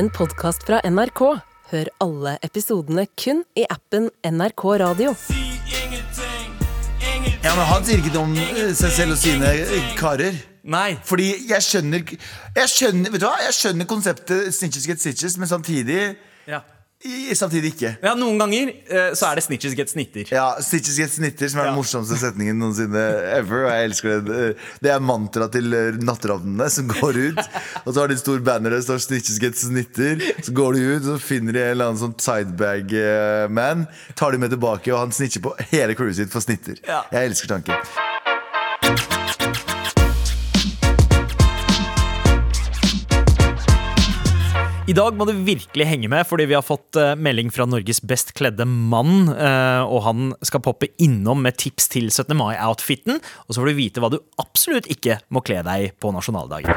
en podkast fra NRK. Hør alle episodene kun i appen NRK Radio. Ja, men Han sier ikke noe om eh, seg selv og sine eh, karer. Nei. Fordi jeg skjønner Jeg skjønner, vet du hva? Jeg skjønner konseptet snitches get stitches, men samtidig Ja. I- Samtidig ikke. ja, noen ganger uh, så er det snitches get snitter. Ja, 'snitches get snitter, som er den Ja. morsomste setningen noensinne ever. Og jeg elsker det. Det er mantraet til eh, natteravnene som går ut. Og så har de et stort banner der det står 'snitches get snitter'. Så går de ut, så finner de en eller annen sånn sidebag-man. Tar de med tilbake, og han snitcher på hele crewet sitt for snitter. Ja. Jeg elsker tanken. I dag må du virkelig henge med, fordi vi har fått eh, melding fra Norges best kledde mann. eh, og han skal poppe innom med tips til 17. mai-outfiten. Og så får du vite hva du absolutt ikke må kle deg på nasjonaldagen.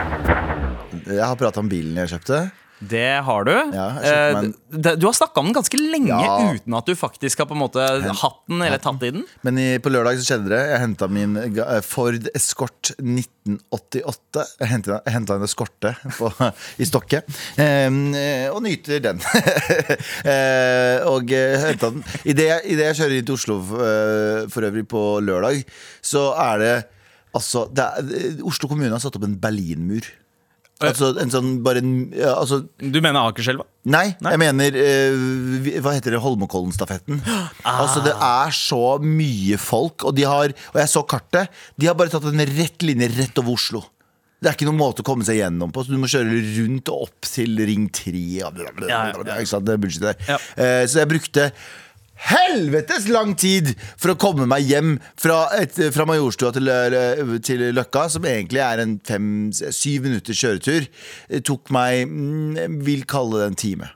Jeg har prata om bilen jeg kjøpte. Det har du. Ja, kjøpte Eh, du har snakka om den ganske lenge Ja. uten at du faktisk har på en måte hatt den eller tatt i den. Men i, på lørdag så skjedde det. Jeg henta min Ford Escort 1988. Jeg henta en eskorte på, i Stokke. Eh, og nyter den. eh, og eh, henta den. Idet jeg, i det jeg kjører inn til Oslo eh, for øvrig på lørdag, så er det Altså, er, Oslo kommune har satt opp en Berlinmur. Altså en sånn bare en, ja, altså, Du mener Akerselva? Nei, jeg mener eh, Hva heter det? Holmenkollen-stafetten. Altså Det er så mye folk, og de har Og jeg så kartet. De har bare tatt en rett linje rett over Oslo. Det er ikke noen måte å komme seg gjennom på. Så Du må kjøre rundt og opp til Ring 3. Og bla, bla, bla, Ja, ja, ja. Det er bullshit der. Eh, så jeg brukte helvetes lang tid for å komme meg hjem fra, et, fra Majorstua til, eh, til Løkka, som egentlig er en fem-syv minutters kjøretur. Det tok meg mm, Vil kalle det en time.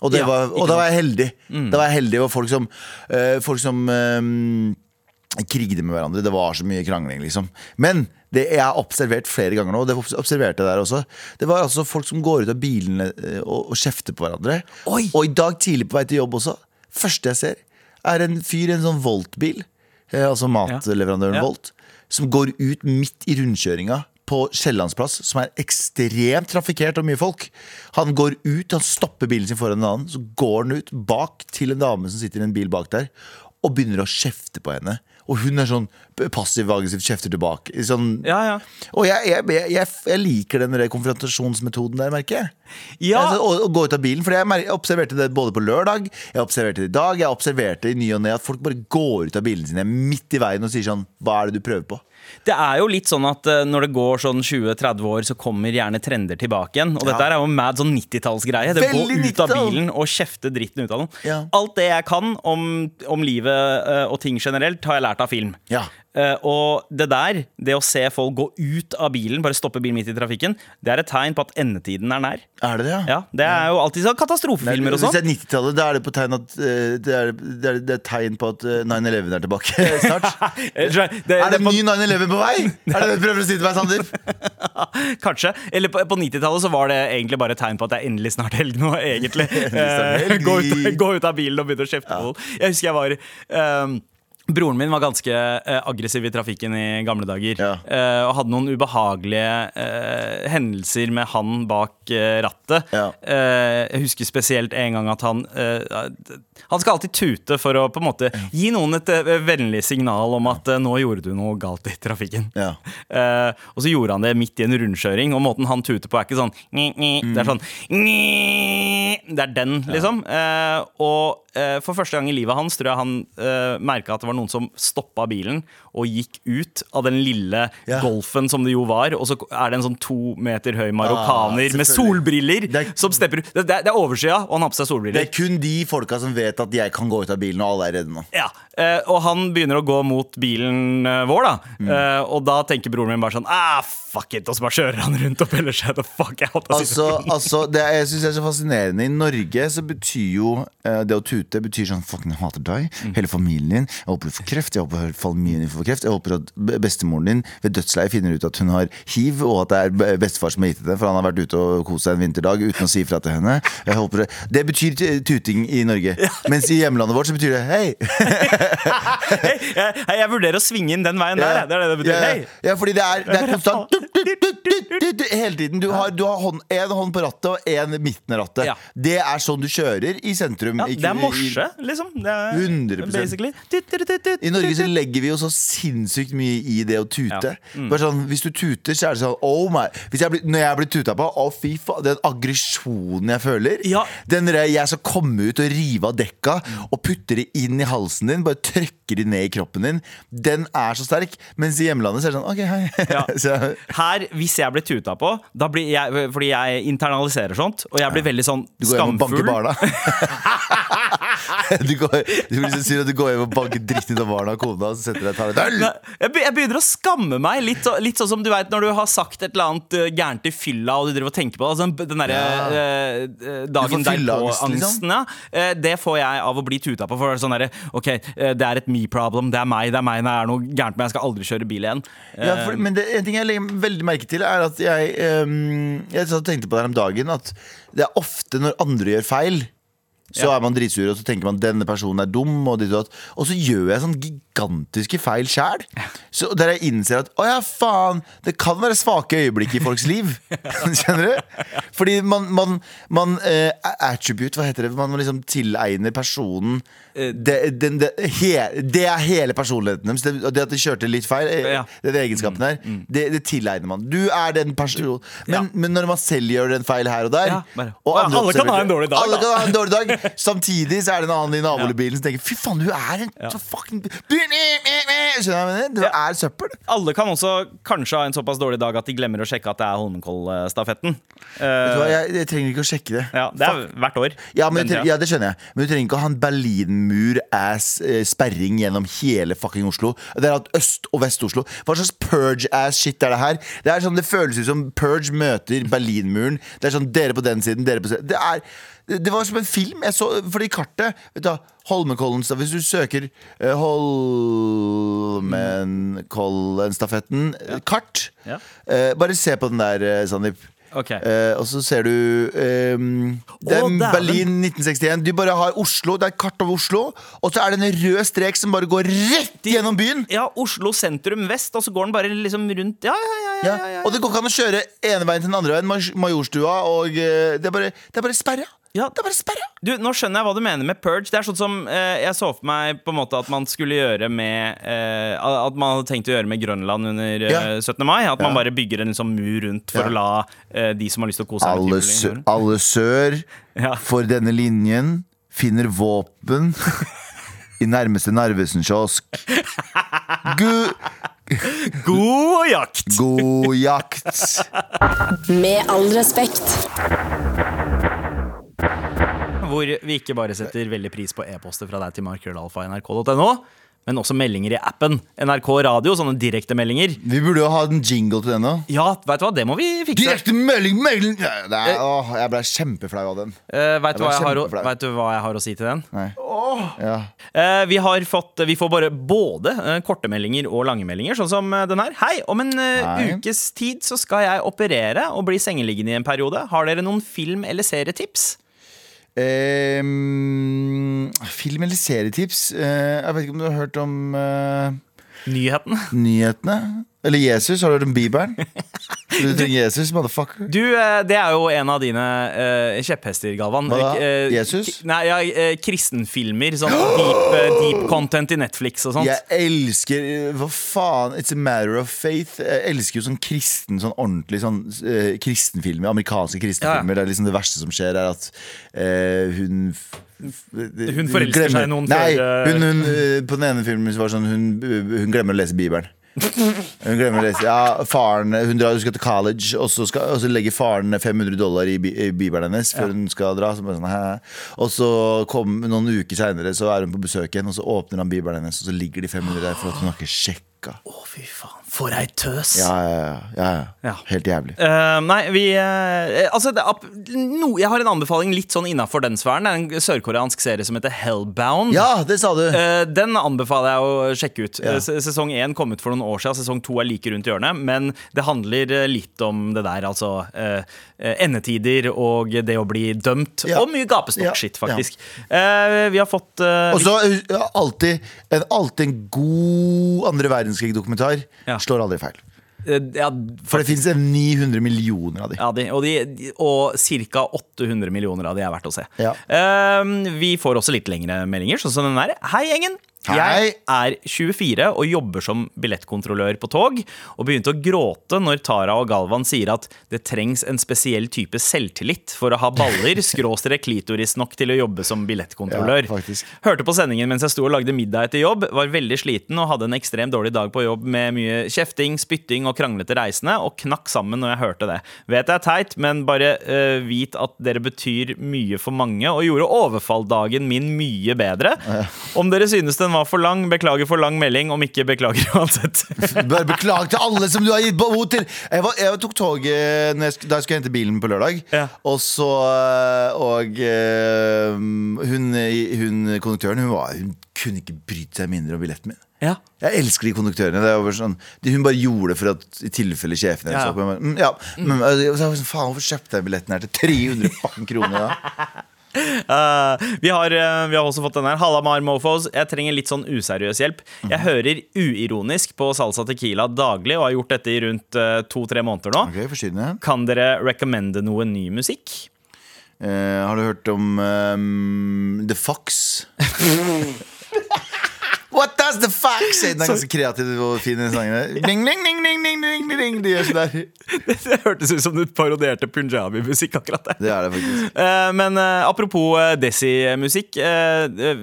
Og, det Ja, var, og da var jeg heldig. Da var jeg heldig, og folk som, eh, folk som eh, krigde med hverandre. Det var så mye krangling, liksom. Men det jeg har observert flere ganger nå, og det observerte jeg der også, det var altså folk som går ut av bilene eh, og, og kjefter på hverandre. Oi! Og i dag tidlig på vei til jobb også, første jeg ser, er en fyr i en sånn Volt-bil, eh, altså matleverandøren Ja. Volt, som går ut midt i rundkjøringa på Kiellandsplass, som er ekstremt trafikkert og mye folk. Han går ut, han stopper bilen sin foran en annen, så går han ut bak til en dame som sitter i en bil bak der, og begynner å kjefte på henne. Og hun er sånn passiv-aggressivt kjefter tilbake. Sånn, Ja, ja. Og jeg, jeg, jeg, jeg, liker den konfrontasjonsmetoden der, merker jeg. Ja. Altså, å, å gå ut av bilen, for jeg, observerte det både på lørdag, jeg observerte det i dag, jeg observerte i ny og ne at folk bare går ut av bilene sine midt i veien og sier sånn Hva er det du prøver på? Det er jo litt sånn at eh, når det går sånn 20-30 år, så kommer gjerne trender tilbake igjen. Og dette er jo mad sånn 90-tallsgreie. Det å gå ut av bilen og kjefte dritten ut av den. Ja. Alt det jeg kan om, om livet eh, og ting generelt, har jeg lært av film. Ja. Uh, og det der, det å se folk gå ut av bilen, bare stoppe bilen midt i trafikken, det er et tegn på at endetiden er nær. Er det det, Ja, ja Det er jo alltid sånn katastrofefilmer og Hvis det sånn. er 90-tallet, da er det på tegn at eh, det, er, det, er, det er tegn på at eh, 9-11 er tilbake snart. Eh, Er det en ny 9-11 på vei? Er det det du prøver å si til meg, Sander? Kanskje. Eller på, på 90-tallet så var det egentlig bare et tegn på at det er endelig snart helg nå, egentlig. helg. Eh, gå, ut, gå ut av bilen og begynne å kjefte på noen. Jeg husker jeg var ehm, Broren min var ganske eh, aggressiv i trafikken i gamle dager. Ja. eh, og hadde noen ubehagelige eh, hendelser med han bak eh, rattet. Ja. Eh, jeg husker spesielt en gang at han eh, Han skal alltid tute for å på en måte gi noen et vennlig signal om at nå gjorde du noe galt i trafikken. Ja. Eh, og så gjorde han det midt i en rundkjøring, og måten han tuter på, er ikke sånn nye, nyi». Det er sånn nye. Det er den, liksom. Eh, og for første gang i livet hans tror jeg han eh, merka at det var noen som stoppa bilen og gikk ut av den lille yeah. Golfen som det jo var, og så er det en sånn to meter høy marokkaner med solbriller er- som stepper ut. Det, det, er oversida, og han har på seg solbriller. Det er kun de folka som vet at jeg kan gå ut av bilen, og alle er redde nå. Ja, eh, Og han begynner å gå mot bilen eh, vår, da. Mm. Eh, og da tenker broren min bare sånn ah, fuck it, og så bare kjører han rundt og peller seg the fuck out. Altså, altså det er, jeg synes det er så fascinerende. I Norge så betyr jo eh, det å tute betyr sånn Fucking hater deg, Mm. hele familien din. Jeg håper du får kreft. Jeg håper familien din får kreft. Jeg håper at bestemoren din ved dødsleiet finner ut at hun har hiv, og at det er bestefar som har gitt det, for han har vært ute og kost seg en vinterdag uten å si ifra til henne. Det. det betyr tuting i Norge. Mens i hjemlandet vårt så betyr det hei. Hei, jeg, jeg vurderer å svinge inn den veien der. Det er det det betyr. Ja, Hei. ja, fordi det er, det er konstant Hele tiden. Du har, du har hånd, en hånd på rattet og en midten av rattet. Ja. Det er sånn du kjører i sentrum. Ja, det er morse, liksom. Er 100%. basically. I Norge så legger vi jo så sinnssykt mye i det å tute. Bare sånn, Hvis du tuter, så er det sånn oh my. Jeg blir, Når jeg blir tuta på, å fy faen, den aggresjonen jeg føler Ja. Den der jeg skal komme ut og rive av dekka og putte det inn i halsen din, bare trykke det ned i kroppen din, den er så sterk. Mens i hjemlandet så er det sånn OK, hei. Ja. så, Her, hvis jeg blir tuta på, da blir jeg, fordi jeg internaliserer sånt, og jeg blir veldig sånn du går hjem og banker skamfull barna. du, går, du vil liksom si at du går hjem og banker dritt ut av barna og kona, og så setter deg og tar et øl. Jeg be- jeg begynner å skamme meg. Litt, så, litt sånn som du vet når du har sagt et eller annet eh, gærent i fylla, og du driver og tenker på det. Altså, den- den derre eh, eh, dagen får fylleangst, derpå-angsten. Ja. Eh, det får jeg av å bli tuta på. For det er sånn derre Ok, eh, det er et me problem. Det er meg, det er meg når det er noe gærent, men jeg skal aldri kjøre bil igjen. Ja, for, men det, en ting jeg legger veldig merke til, er at jeg ehm, Jeg satt og tenkte på det her om dagen, at det er ofte når andre gjør feil. Så Ja. er man dritsur, og så tenker man denne personen er dum. Og, dit, og, og så gjør jeg sånn gigantiske feil sjæl. Der jeg innser at å ja, faen, det kan være svake øyeblikk i folks liv. Skjønner du? Fordi man, man, man uh, Attribute, hva heter det? Man liksom tilegner personen Eh, det, den, det, he, det er hele personligheten deres. Det, det at de kjørte litt feil, eh, Ja. den egenskapen her, det, det tilegner man. Du er den personen. Men, Ja. men når man selv gjør en feil her og der og «Å ja, alle kan ha en dårlig dag, Alle da.» kan ha en dårlig dag Samtidig så er det en annen i nabobilen som tenker Fy faen, du er en så fucking Skjønner du Ja. er søppel. Alle kan også kanskje ha en såpass dårlig dag at de glemmer å sjekke at det er Holmenkollstafetten. Uh, jeg, jeg trenger ikke å sjekke det. ja, det er hvert år. Ja, men ja, det skjønner jeg. Men du trenger ikke å ha en Berlinmur-ass-sperring gjennom hele fucking Oslo. Det er at Øst- og Vest-Oslo. Hva slags purge-ass-shit er det her? Det er sånn, det føles ut som Purge møter Berlinmuren. Det er sånn dere på den siden, dere på den Det er det var som en film. Jeg så, fordi kartet vet du, Holmenkollen Hvis du søker eh, Holmenkollen-stafetten kart Ja. eh, Bare se på den der, eh, Sandeep. Ok. Eh, og så ser du ehm, Det er Å, dæven. Berlin 1961. Du bare har Oslo, det er et kart over Oslo, og så er det en rød strek som bare går rett gjennom byen. Ja, Oslo sentrum vest, og så går den bare liksom rundt Ja, ja, ja. ja, Ja. ja, ja. Og det går ikke an å kjøre ene veien til den andre veien. Maj- Majorstua og eh, Det er bare, det er bare sperra. Ja. Det er bare sperra. Du, Nå skjønner jeg hva du mener med purge. Det er sånn som eh, Jeg så for meg på en måte at man skulle gjøre med eh, At man hadde tenkt å gjøre med Grønland under eh, Ja. 17. mai. At man bare bygger en liksom mur rundt for Ja. å la eh, de som har lyst til å kose seg med Alle, tivoli, sø gjøre det. alle sør Ja. for denne linjen finner våpen i nærmeste Narvesen-kiosk. Gu- God jakt! God jakt! Med all respekt. Hvor vi ikke bare setter veldig pris på e-poster fra deg til markrøllalfa.nrk.no, men også meldinger i appen NRK Radio, sånne direktemeldinger. Vi burde jo ha en jingle til den òg. Ja, vet du hva, det må vi fikse. Direkte melding, melding det er, åh, Jeg ble kjempeflau av den. Uh, vet, du Jeg jeg har, å- vet du hva jeg har å si til den? Nei. Ja. Uh, vi, har fått, vi får bare både uh, korte meldinger og lange meldinger, sånn som eh, den her. Hei, om en uh, ukes tid så skal jeg operere og bli sengeliggende i en periode. Har dere noen film- eller serietips? Ehm, film- eller serietips? Eh, jeg vet ikke om du har hørt om eh, Nyhetene. nyhetene? Eller Jesus? Har du hørt om Bibelen? Du trenger Jesus, motherfucker. Du, eh, det er jo en av dine uh, kjepphester, Galvan. Hva da? Eh, Jesus? Nei, ja, kristenfilmer. Sånn deep, deep content i Netflix og sånt. Jeg elsker Hva faen? It's a matter of faith. Jeg elsker jo sånn kristen, sånn ordentlig sånn kristenfilmer. Amerikanske kristenfilmer. Ja. Det er liksom det verste som skjer, er at hun Hun forelsker seg i noen Nei, hun, hun, på den ene filmen var sånn hun, hun glemmer å lese Bibelen. Hun glemmer å lese Ja, faren Hun drar, hun skal til college, og så, skal, og så legger faren 500 dollar i, bi- i bibelen hennes før hun skal dra. Så bare sånn, «Hæ?» og så kom noen uker seinere, så er hun på besøk igjen, og så åpner han bibelen hennes, og så ligger de 500 der for at hun har ikke sjekka. Å, fy faen. For ei tøs. Ja, ja, ja, ja. Helt jævlig. Uh, nei, vi uh, Altså, det, ap- no, jeg har en anbefaling litt sånn innafor den sfæren. Det er en sørkoreansk serie som heter Hellbound. Ja, det sa du! uh, den anbefaler jeg å sjekke ut. Ja. Sesong én kom ut for noen år siden, sesong to er like rundt hjørnet. Men det handler litt om det der, altså endetider og det å bli dømt. Ja. Og mye gapestokk-shit, Ja, ja. faktisk. Eh, vi har fått Og så uh, alltid, alltid en god andre verdenskrig-dokumentar Ja. Slår aldri feil. Eh, Ja, For det fins 900 millioner av de. Ja, de, og, de, og ca. 800 millioner av de er verdt å se. Ja. Um, vi får også litt lengre meldinger, sånn som den der. Hei, gjengen! Hei. Jeg er 24 og jobber som billettkontrollør på tog, og begynte å gråte når Tara og Galvan sier at det trengs en spesiell type selvtillit for å ha baller, skråstrek klitoris nok til å jobbe som billettkontrollør. Ja. Hørte på sendingen mens jeg sto og lagde middag etter jobb, var veldig sliten og hadde en ekstremt dårlig dag på jobb med mye kjefting, spytting og kranglete reisende, og knakk sammen når jeg hørte det. Vet jeg er teit, men bare eh, vit at dere betyr mye for mange, og gjorde overfalldagen min mye bedre. Om dere synes den var for lang, beklager for lang melding, om ikke beklager uansett. Bare Beklager til alle som du har gitt behov til! Jeg, var, jeg tok toget sk- da jeg skulle hente bilen på lørdag. Ja. Og så Og uh, hun, hun konduktøren hun, var, hun kunne ikke bryte seg mindre om billetten min. Ja. Jeg elsker de konduktørene. Det var sånn, de, hun bare gjorde det for at i tilfelle sjefen hennes Ja. så på meg. Mm, ja, men, så sånn, Faen, hvorfor kjøpte jeg billetten her til 300 kroner? da? Eh, vi, har, uh, vi har også fått den her. Halla, Mar Mofos. Jeg trenger litt sånn useriøs hjelp. Jeg hører uironisk på Salsa Tequila daglig og har gjort dette i rundt eh, to-tre måneder nå. Okay. Kan dere recommende noe ny musikk? Har du hørt om um, The Fox? What does the fuck say? Den er ganske kreativ og fin, den sangen. der. Ding, ding, ding, ding, ding, ding, ding. De gjør sånn der. Det hørtes ut som du parodierte punjabi-musikk. akkurat det Det er det faktisk. Eh, Men eh, apropos eh, Desi-musikk.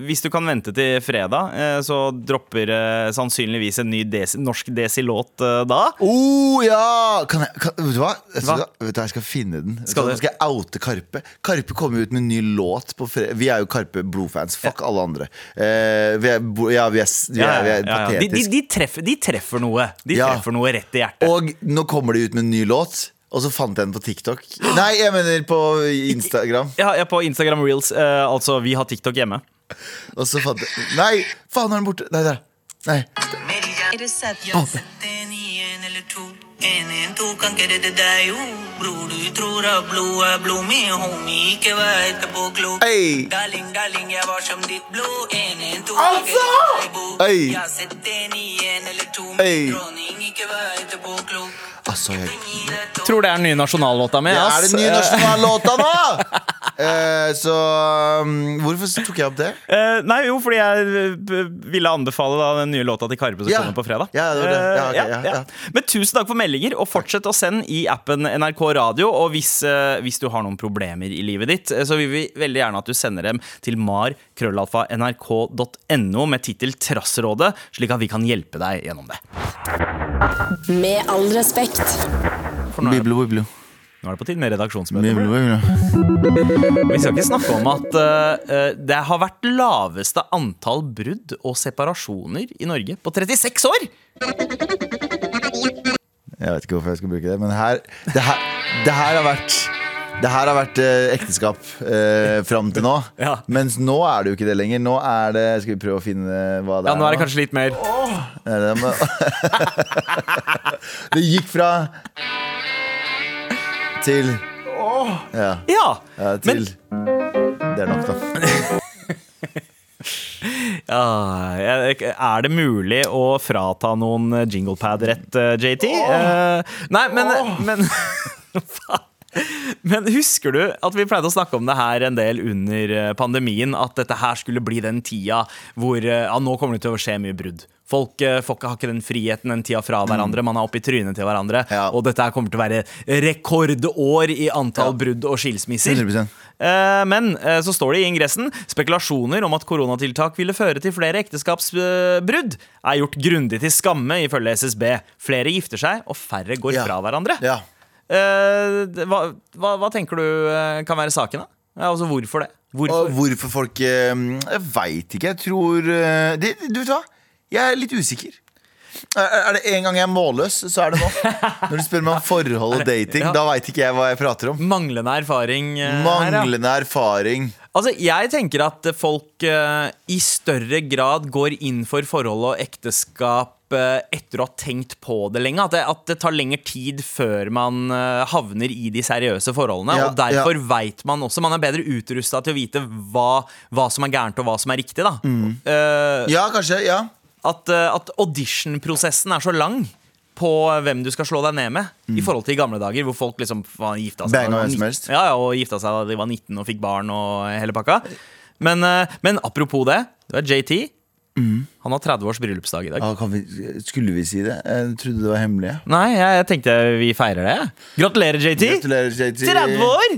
hvis du kan vente til fredag, så dropper sannsynligvis en ny Desi, norsk Desi-låt da. da. Oh, ja! Kan jeg, kan, vet du hva? Jeg skal, Hva? vet du, jeg skal finne den. Skal skal jeg oute Karpe. Karpe kommer ut med en ny låt på fredag. Vi er jo Karpe Blodfans. Fuck alle andre. Vi er, ja, vi er, s- vi er, vi er De, de, patetiske. de, treffer, de treffer noe. De Ja. treffer noe rett i hjertet. Og nå kommer de ut med en ny låt, og så fant jeg den på TikTok. Nei, jeg mener på Instagram. Ja, jeg er på Instagram Reels. eh, altså, vi har TikTok hjemme. Og så fant jeg Nei, faen, er den borte? Nei, der. Nei. Er det sett? Jeg har sett en i en eller to. En en to kan ikke redde deg, jo. Bror, du tror at blod er blod, min homie, ikke vær etterpåklok. Hey. Darling, darling, jeg var som ditt blod. En en to Altså! kan ikke redde deg, bo. Hey. Jeg har sett en i en eller to. Min Hey. dronning, ikke vær etterpåklok. Altså, jeg Tror det er den nye nasjonallåta mi. Ja, er det den nye nasjonallåta nå? Eh, så um, hvorfor tok jeg opp det? Eh, nei, jo, fordi jeg eh, ville anbefale da, den nye låta til Karpe som Ja. kommer på fredag. Ja, det var det. Ja, ok, Eh, ja, ja. Men tusen takk for meldinger, og fortsett å sende i appen NRK Radio. Og hvis, eh, hvis du har noen problemer i livet ditt, eh, så vil vi veldig gjerne at du sender dem til mar.krøllalfa.nrk.no med tittel 'Trassrådet', slik at vi kan hjelpe deg gjennom det. Med all respekt. For nå er, Biblo, biblo. nå er det på tide med redaksjonsmøte. Biblo, biblo. Vi skal ikke snakke om at eh, det har vært laveste antall brudd og separasjoner i Norge på 36 år! Jeg vet ikke hvorfor jeg skal bruke det, men her Det her, det her har vært det her har vært eh, ekteskap eh, fram til nå. Ja. Mens nå er det jo ikke det lenger. Nå er det Skal vi prøve å finne hva det Ja, er? nå er det kanskje litt mer Er det, det gikk fra Til Ja, Ja, ja til Det er nok, da. ja jeg- Er det mulig å frata noen jinglepad-rett, eh, JT? Eh, nei, men, men Faen. Men husker du at vi pleide å snakke om det her en del under eh, pandemien? At dette her skulle bli den tida hvor eh, ja, nå kommer det til å skje mye brudd. Folk, eh, folk har ikke den friheten, den tida fra hverandre. Man er oppi i trynet til hverandre. Ja. Og dette her kommer til å være rekordår i antall Ja. brudd og skilsmisser. 100%. Eh, Men så står det i ingressen spekulasjoner om at koronatiltak ville føre til flere ekteskapsbrudd, er gjort grundig til skamme, ifølge SSB. Flere gifter seg, og færre går Ja. fra hverandre. Ja. Eh, hva, hva, hva tenker du eh, kan være saken, da? Altså, hvorfor det? Hvorfor? Hvorfor folk eh, Jeg veit ikke. Jeg tror det, Du vet hva? Jeg er litt usikker. Er det en gang jeg er målløs, så er det nå. Når du spør meg om forhold og dating, Ja. da veit ikke jeg hva jeg prater om. Manglende erfaring Manglende her, ja. Erfaring. Altså, jeg tenker at folk uh, i større grad går inn for forhold og ekteskap etter å ha tenkt på det lenge. At det, at det tar lengre tid før man eh, havner i de seriøse forholdene. Ja, og derfor vet man også Man er bedre utrusta til å vite hva, hva som er gærent og hva som er riktig. da Mm. Uh, Ja, kanskje. Ja. At, eh, at audition-prosessen er så lang. på hvem du skal slå deg ned med, i forhold til i gamle dager, hvor folk liksom var gifta seg da de var 19. Ja, ja, og gifta seg da de var 19 og fikk barn og hele pakka. Men, eh, men apropos det, det er JT. Han har 30 års bryllupsdag i dag. Ja, kan vi, skulle vi si det? Jeg trodde det var hemmelig. Nei, jeg, jeg tenkte vi feirer det. Gratulerer, JT! Gratulerer, JT. 30 år!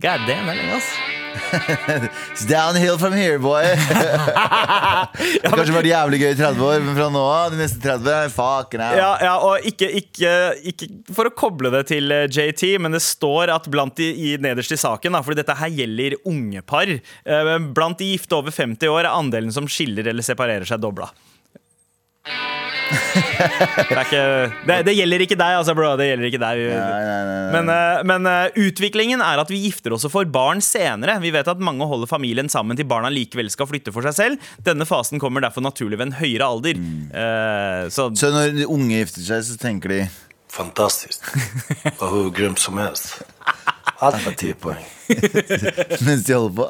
God damn, det er lenge, ass. It's downhill from here, boy. det har kanskje vært jævlig gøy i 30 år, men fra nå av, de neste 30, Fuck now. Ja, ja, og ikke, ikke, ikke for å koble det til eh, JT, men det står at blant de i, nederst i saken, da, fordi dette her gjelder unge par, eh, blant de gifte over 50 år er andelen som skiller eller separerer seg dobla. Det, er ikke, det, det gjelder ikke deg, altså, bro. Det gjelder ikke deg. Nei, nei, nei, nei. Men, eh, men eh, utviklingen er at vi gifter oss og får barn senere. Vi vet at mange holder familien sammen til barna likevel skal flytte for seg selv. Denne fasen kommer derfor naturlig ved en høyere alder. Eh, så Så når de unge gifter seg, så tenker de Fantastiskt. Var hvor grumt som helst. Allt var 10 poäng. mens de holder på.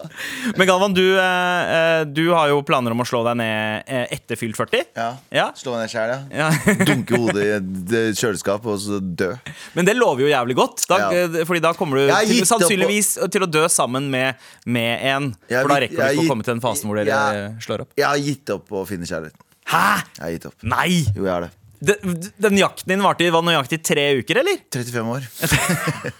Men Galvan, du, eh, eh, du har jo planer om å slå deg ned eh, etter fylt 40. Ja. Ja. Slå ned sjæl, ja. Ja. Dunke hodet i et kjøleskap og så dø. Men det lover jo jævlig godt. Da, Ja. Fordi da kommer du til, gitt på- sannsynligvis til å dø sammen med, med en. Jeg For da rekker du ikke å komme til den fasen hvor dere Ja. slår opp. Jeg har gitt opp å finne kjærligheten. Hæ?! Jeg har gitt opp. Nei! Jo, jeg har det. Den, den jakten din varte i- var nøyaktig tre uker, eller? 35 år.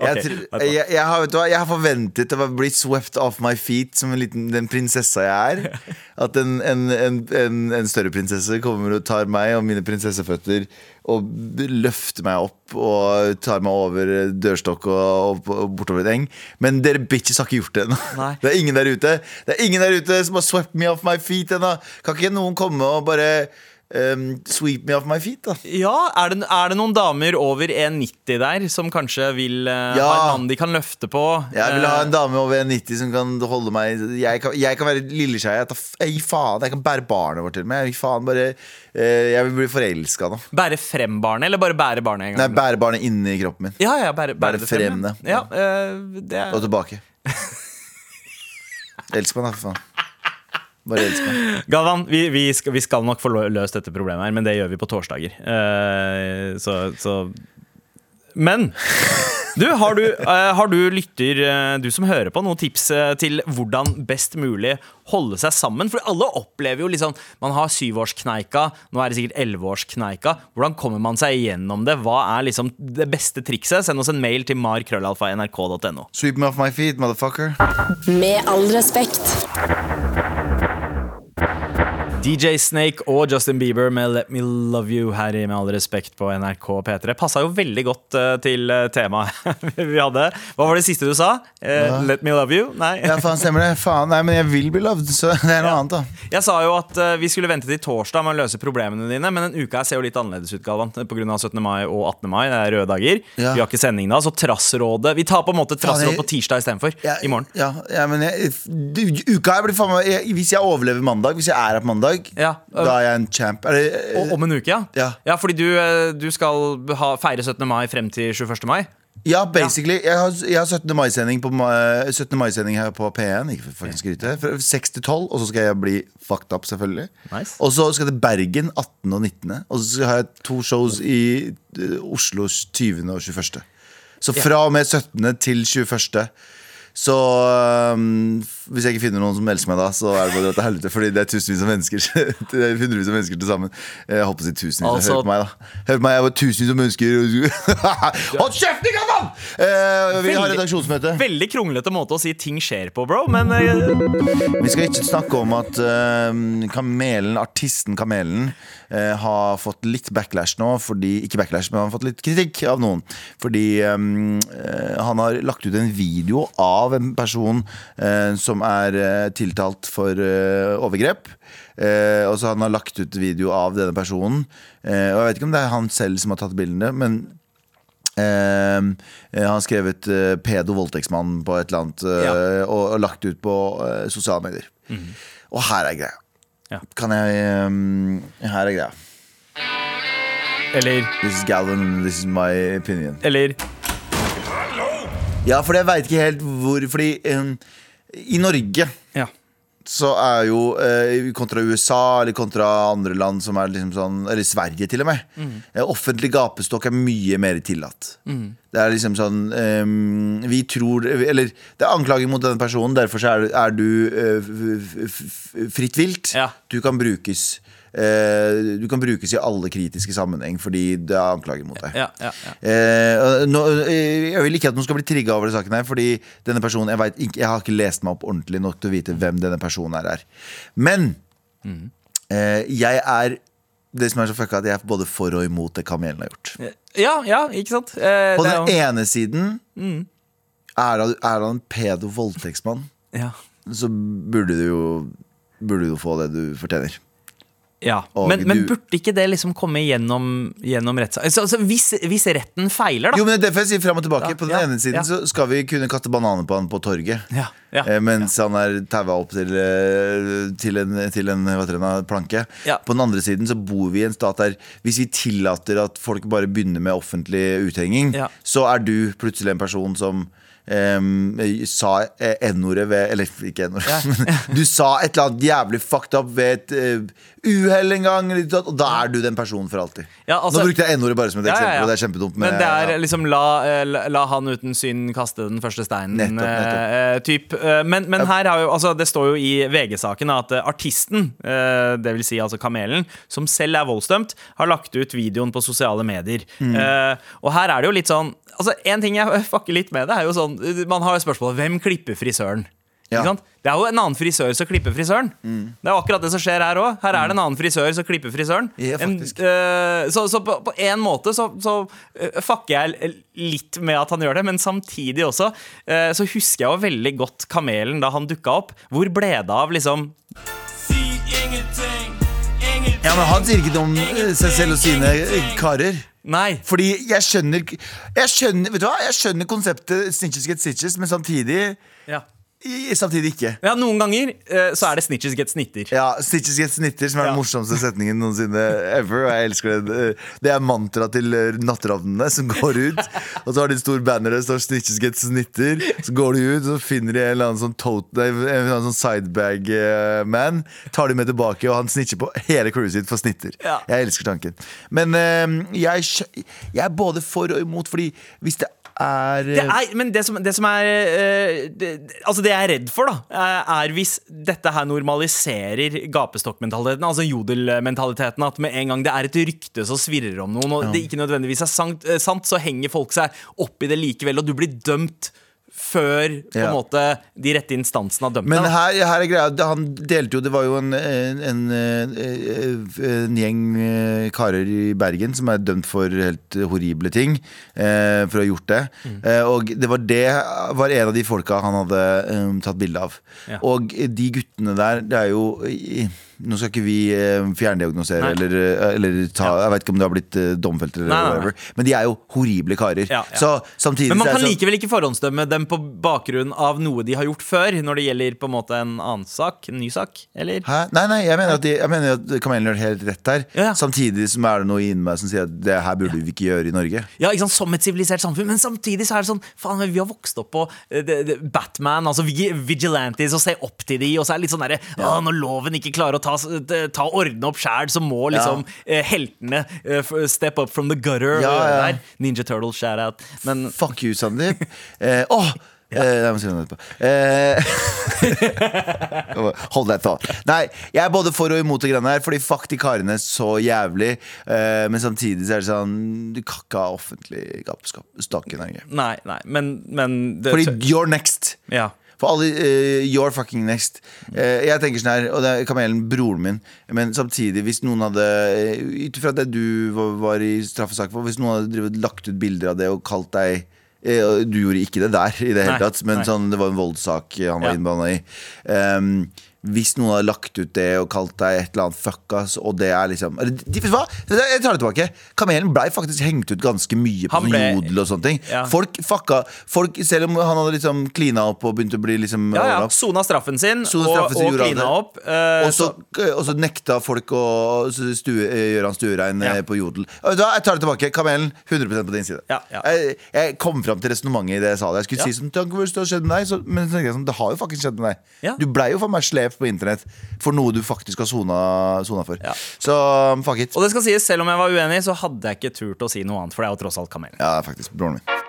okay, jeg, jeg, jeg, har, du jeg har forventet å bli swept off my feet som en liten, den prinsessa jeg er. At en, en, en, en, en større prinsesse kommer og tar meg og mine prinsesseføtter og løfter meg opp og tar meg over dørstokk og, og, og bortover et eng. Men dere bitches har ikke gjort det ennå. Det er ingen der ute Det er ingen der ute som har swept me off my feet ennå. Kan ikke noen komme og bare um, sweep me off my feet, da? Ja, er det, er det noen damer over 1,90 der som kanskje vil uh, Ja. ha en mann de kan løfte på? Jeg vil ha en Eh, dame over 1,90 som kan holde meg Jeg kan, jeg kan være lilleskei. Jeg, jeg gir faen. Jeg kan bære barnet vårt til meg. Jeg, gir faen bare, uh, jeg vil bli forelska nå. Bære frem barnet, eller bare bære barnet en gang? Nei, bære barnet inni kroppen min. ja, ja, bære, bære Bære frem. frem, ja. Ja, eh, det er Og tilbake. Elsk meg, da, for faen. Bare elsk meg. Galvan, vi, vi, skal, vi skal nok få løst dette problemet her, men det gjør vi på torsdager. Uh, så, så Men du, har du, eh, har du lytter, eh, du som hører på, noen tips til hvordan best mulig holde seg sammen? For alle opplever jo liksom Man har syvårskneika, nå er det sikkert elleveårskneika. Hvordan kommer man seg igjennom det? Hva er liksom det beste trikset? Send oss en mail til markrøllalfa.nrk.no. Sweep me off my feet, motherfucker. Med all respekt. DJ Snake og Justin Bieber med Let Me Love You her i Med all respekt på NRK P3. Passa jo veldig godt eh, til eh, temaet vi hadde. Hva var det siste du sa? Ja. let me love you? Nei. Ja, faen, stemmer det. Faen, nei, men jeg vil bli loved, så det er noe annet, da. Jeg sa jo at eh, vi skulle vente til torsdag med å løse problemene dine, men den uka her ser jo litt annerledes ut, Galvan. Pga. 17. mai og 18. mai. Det er røde dager. Ja. Vi har ikke sending da, så Trassrådet Vi tar på en måte Trassråd på tirsdag istedenfor. Ja, I morgen. Ja, ja, men jeg, du, uka her blir faen meg Hvis jeg overlever mandag, hvis jeg er her på mandag, Ja, da er jeg en champ. Det, Og om en uke, ja. Ja. fordi du, du skal ha, feire 17. mai frem til 21. mai. Ja, basically. Jeg har, jeg har 17. mai-sending på, ma- 17. mai-sending her på P1. Ikke for å skryte. Fra 6 til 12, og så skal jeg bli fucked up, selvfølgelig. Nice. Og så skal jeg til Bergen 18. og 19. Og så har jeg to shows i Oslo 20. og 21. Så fra og med 17. til 21. Så um, hvis jeg ikke finner noen som elsker meg da, så er det bare til helvete. Fordi det er tusenvis av mennesker. Det er hundrevis av mennesker til sammen. Jeg håper å si tusenvis. Altså- Hør på meg, da. Hør på meg, jeg var tusenvis av mennesker. Hold kjeft, ikke mann! Eh, vi har redaksjonsmøte. Veldig kronglete måte å si ting skjer på, bro, men eh, Vi skal ikke snakke om at uh, Kamelen, artisten Kamelen uh, har fått litt backlash nå. Fordi, ikke backlash, men han har fått litt kritikk av noen. Fordi eh, han har lagt ut en video av en person eh, som er eh, tiltalt for eh, overgrep. Eh, og så han har lagt ut video av denne personen. Og jeg vet ikke om det er han selv som har tatt bildene, men Eh, han har skrevet eh, pedo voldtektsmann på et eller annet eh, Ja. og, og lagt ut på sosiale medier. Og her er greia. Ja. Kan jeg um, Her er greia. Eller, This is Galvan, this is my opinion. eller Ja, for jeg veit ikke helt hvor Fordi eh, i Norge Ja. så er jo eh, kontra USA eller kontra andre land som er liksom sånn Eller Sverige, til og med. Mm. offentlig gapestokk er mye mer tillatt. Det er liksom sånn ehm, Vi tror Eller det er anklager mot denne personen, derfor så er, er du eh, fritt vilt. Ja. Du kan brukes. Eh, du kan brukes i alle kritiske sammenheng fordi det er anklager mot deg. Ja, ja, ja. Eh, nå, eh, jeg vil ikke at noen skal bli trigga over den saken her, fordi denne personen jeg, vet jeg har ikke lest meg opp ordentlig nok til å vite hvem denne personen her er. Men eh, jeg er det som er så fucka, at jeg er både for og imot det kamelen har gjort. ja, ja, ikke sant? Eh, På den ene siden er han, er han en pedo-voldtektsmann, ja. så burde du jo Burde du få det du fortjener. Ja, Og men, men burde ikke det liksom komme gjennom, gjennom rettssaken? Altså, altså, hvis, hvis retten feiler, da Jo, men det er for jeg si frem og tilbake. Ja, på den ja, ene siden ja. så skal vi kunne kaste bananer på han på torget. Ja, ja, eh, mens han er taua opp til, eh, til en, til en hva det, planke. På den andre siden så bor vi i en stat der hvis vi tillater at folk bare begynner med offentlig uthenging, så er du plutselig en person som em, sa eh, N-ordet ved Eller ikke N-ordet, men du sa et eller annet jævlig fucked up ved et uh, uhell en gang, og da er du den personen for alltid. Ja, altså- Nå brukte jeg N-ordet bare som et Ja, ja, eksempel, ja. og det er kjempedumt. Men det er ja. liksom la, eh, la, la han uten synd kaste den første steinen. Nettopp, nettopp. eh, typ. Eh, Men, men her har jo, altså, det står jo i VG-saken at eh, artisten, eh, det vil si altså Kamelen, som selv er voldsdømt, har lagt ut videoen på sosiale medier. Mm. Eh, og her er det jo litt sånn Altså, En ting jeg fucker litt med det, er jo sånn Man har spørsmålet hvem klipper frisøren? Ja. Mm. Det er jo en annen frisør som klipper frisøren. Det er jo akkurat det som skjer her òg. Her er det en annen frisør som klipper frisøren. Ja, En, eh, så, så på, på en måte så, så uh, fucker jeg litt med at han gjør det, men samtidig også uh, så husker jeg jo veldig godt Kamelen da han dukka opp. Hvor ble det av liksom men Han sier ikke noe om eh, seg selv og sine eh, karer. Nei. Fordi jeg skjønner Jeg skjønner, vet du hva? Jeg skjønner konseptet snitches get stitches, men samtidig Ja. I- Samtidig ikke. ja, noen ganger uh, så er det snitches get snitter. Ja, 'snitches get snitter, som er Ja. den morsomste setningen noensinne ever. Og jeg elsker det. Det er mantraet til eh, natteravnene som går ut. Og så har de en stor banner der det står 'snitches get snitter'. Så går de ut, og så finner de en eller annen sånn, tote, en eller annen sånn sidebag-man. Tar de med tilbake, og han snitcher på hele crewet sitt for snitter. Ja. Jeg elsker tanken. Men uh, jeg, jeg er både for og imot, fordi hvis det er Det er, men det som, det som er eh, det, Altså det jeg er redd for, da, eh, er hvis dette her normaliserer gapestokkmentaliteten, altså jodelmentaliteten. At med en gang det er et rykte som svirrer om noen, og det ikke nødvendigvis er sant, eh, sant, så henger folk seg opp i det likevel, og du blir dømt før på en måte de rette instansene har dømt Men her, her er greia, han delte jo Det var jo en, en, en, en gjeng eh, karer i Bergen som er dømt for helt horrible ting. Eh, for å ha gjort det. Mm. Eh, og det var det var en av de folka han hadde um, tatt bilde av. Ja. Og de guttene der, det er jo Nå skal ikke vi eh, fjerndiagnosere eller, eh, eller ta Jeg vet ikke om det har blitt eh, domfelt eller Nei, nei, nei. whatever. Men de er jo horrible karer. Ja, ja. Så samtidig Men man kan det sånn- likevel ikke forhåndsdømme dem på bakgrunn av noe de har gjort før, når det gjelder på en måte en annen sak, en ny sak, eller? Hæ? Nei, nei, jeg mener at, de, jeg mener at Kamelen gjør helt rett her. Ja. Samtidig som er det noe inni meg som sier at det her burde vi ikke gjøre i Norge. Ja, ikke sant, Som et sivilisert samfunn, men samtidig så er det sånn Faen, vi har vokst opp på det- det- Batman, altså vigilantes, og ser opp til de, og så er det litt sånn derre «Å, Når loven ikke klarer å ta, s- ta ordne opp sjæl, så må liksom eh, heltene eh, step up from the gutter. Ja, ja. Ninja Turtle shout-out. Men Fuck you, Sandeep. Eh, åh! Eh, jeg må si noe etterpå. Eh, hold deg ta. Nei, jeg er både for og imot det greiene her, fordi fuck de karene så jævlig. Eh, men samtidig så er det sånn Du kan ikke ha offentlig Stakk i Norge. nei, nei, men, men det, Fordi you're next. ja. For alle, uh, you're fucking next. Uh, jeg tenker sånn her, og det er Kamelen, broren min. Men samtidig, hvis noen hadde eh, Ut ifra det du var, var i straffesak for, hvis noen hadde drivet, lagt ut bilder av det og kalt deg uh, Du gjorde ikke det der, i det hele tatt, men sånn, det var en voldssak han var Ja. innblanda i. Um, hvis noen hadde lagt ut det og kalt deg et eller annet fuckas, og det er liksom de, Vet du hva? Jeg tar det tilbake. Kamelen blei faktisk hengt ut ganske mye på ble- jodel og sånne ting. Ja. Folk fucka folk, Selv om han hadde liksom klina opp og begynte å bli liksom Ja, ja, Sona straffen sin Sona straffen og klina opp. Uh, og så, så- og så nekta folk å stue, eh, gjøre han stuerein Ja. eh, på jodel. Hva, jeg tar det tilbake. Kamelen, 100% på din side. Ja, ja. Jeg, jeg kom fram til resonnementet i det jeg sa. det Jeg skulle Ja. si sånn, Tenk det har skjedd med deg så, Men så sånn, det har jo faktisk skjedd med deg. Ja. Du blei jo for meg slev på internett for noe du faktisk har sona, sona for. Ja. Så fuck it. Og det skal sies, selv om jeg var uenig, så hadde jeg ikke turt å si noe annet, for det er jo tross alt kamelen. Ja, faktisk. Broren min.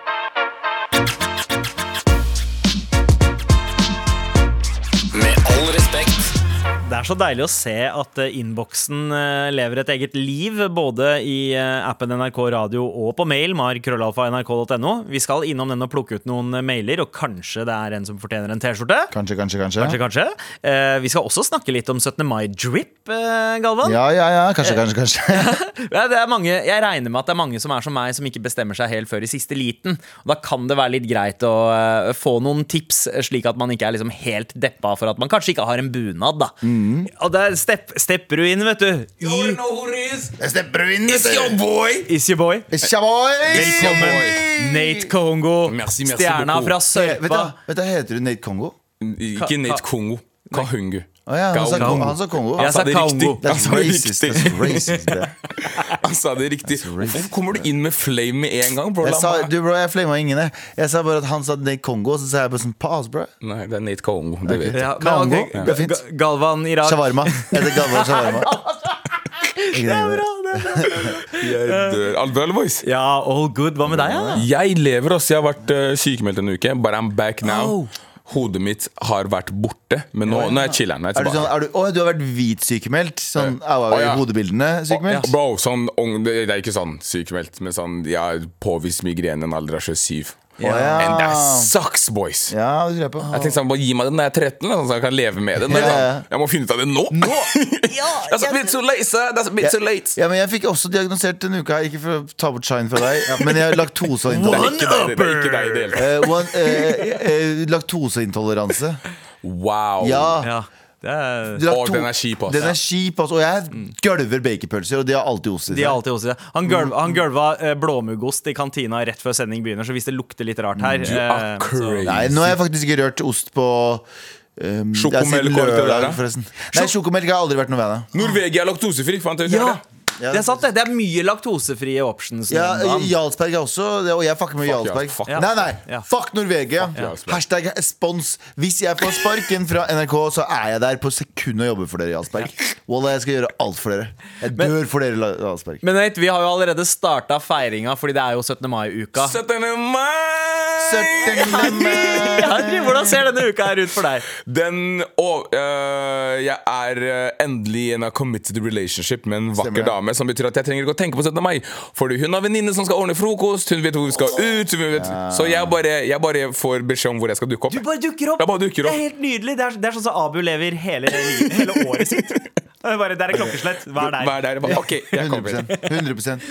Det er så deilig å se at eh, innboksen eh, lever et eget liv, både i eh, appen NRK Radio og på mail, markrøllalfa.nrk.no. Vi skal innom den og plukke ut noen mailer, og kanskje det er en som fortjener en T-skjorte. Kanskje, kanskje, kanskje. Kanskje, kanskje. Vi skal også snakke litt om 17. mai-drip, Galvan. Ja, ja, ja. Kanskje, kanskje, kanskje. Ja, det er mange, jeg regner med at det er mange som er som meg, som ikke bestemmer seg helt før i siste liten. Og da kan det være litt greit å få noen tips, slik at man ikke er liksom helt deppa for at man kanskje ikke har en bunad. da Og der stepp, stepper du inn, vet du. I is. stepper du inn, vet du. boy! Is your boy. Shaboy! Velkommen, Nate Kongo. Merci, merci Stjerna beaucoup. fra Vet du, Sørpa. vet du, heter du Nate Kongo? Ikke Nate Kongo. Kahungu. Oh, ja, han sa, Kongo. han sa Kongo. Han sa det riktig. Han sa det riktig. Racist det. Han sa det riktig. Hvorfor kommer du inn med flame med en gang, bro? Jeg sa, du bro, jeg flama ingen jeg. Jeg sa bare at han sa Nate Kongo Og så sa jeg bare sånn, pass bro Nei, det er Nate Kongo. Det vet jeg. Ja, Kongo, Ja. det er fint. Galvan Irak. Shawarma Jeg heter Galvan Shawarma Ikke det. Jeg dør. Alt bra, eller, boys? Ja, all good. Hva med deg, Ja? Jeg lever også. Jeg har vært uh, sykemeldt en uke. But I'm back now. Oh. Hodet mitt har vært borte, men nå, nå er jeg chiller'n. Er du sånn, er du, å, du har vært hvit sykemeldt Sånn, au, au, i hodebildene sykemeldt? Bro, sånn, det er ikke sånn sykemeldt, men sånn Jeg har påvist migrene en alder av 27. Ja. And that sucks, boys. Ja, det tror jeg på Jeg tenkte sånn, bare Gi meg den når jeg er 13, Sånn så jeg kan leve med det. Men yeah. Ja, ja. sånn, Jeg må finne ut av det nå! That's a bit too late, sir. That's a bit too late. Ja, men jeg fikk også diagnosert en uke her Ikke for å ta bort shine fra deg Men jeg har er laktoseintoleranse ikke deg, det er ikke deg i det hele tatt. Eh, one, eh, eh, Laktoseintoleranse Wow. Ja Ja, det er Og den er kjip, ass. Den er kjip, altså Og jeg gølver baconpølser, Og de har alltid ost i De har seg ost i det. Han, gølv, han gølva eh, blåmuggost i kantina rett før sending begynner, så hvis det lukter litt rart her Du er eh, crazy. Nei, nå har jeg faktisk ikke rørt ost på um, Sjokomelk er der, forresten. Nei, sjokomelk har aldri vært noe ved det Norvegia er laktosefri. Fant jeg ut Ja, det? Ja, det er sant, det. Det er mye laktosefrie options. Ja. Jarlsberg er også det, Og jeg fucker med Fuck Jarlsberg. fuck. Nei, nei, Ja. fuck Norvegia. Jarlsberg. Hashtag spons. Hvis jeg får sparken fra NRK, så er jeg der på sekundet og jobber for dere, Jarlsberg. Wallah, jeg skal gjøre alt for dere. Jeg dør for dere, Jarlsberg. Men vet, vi har jo allerede starta feiringa, fordi det er jo 17. mai-uka. 17. mai! Henry, Hvordan ser denne uka her ut for deg? Den og, øh, jeg er øh, endelig i en committed relationship med en vakker Stemmer dame. Som betyr at jeg trenger ikke å tenke på 17. mai. Fordi hun har venninne som skal ordne frokost, hun vet hvor vi skal ut. Hun vet, Så jeg bare, jeg bare får beskjed om hvor jeg skal dukke opp. Du bare dukker opp. Bare dukker opp. Det er helt nydelig. Det er, det er sånn som Abu lever hele, hele året sitt. Det bare, der er klokkeslett. Er der? Er der? Bare, Ok, jeg 100%, 100%.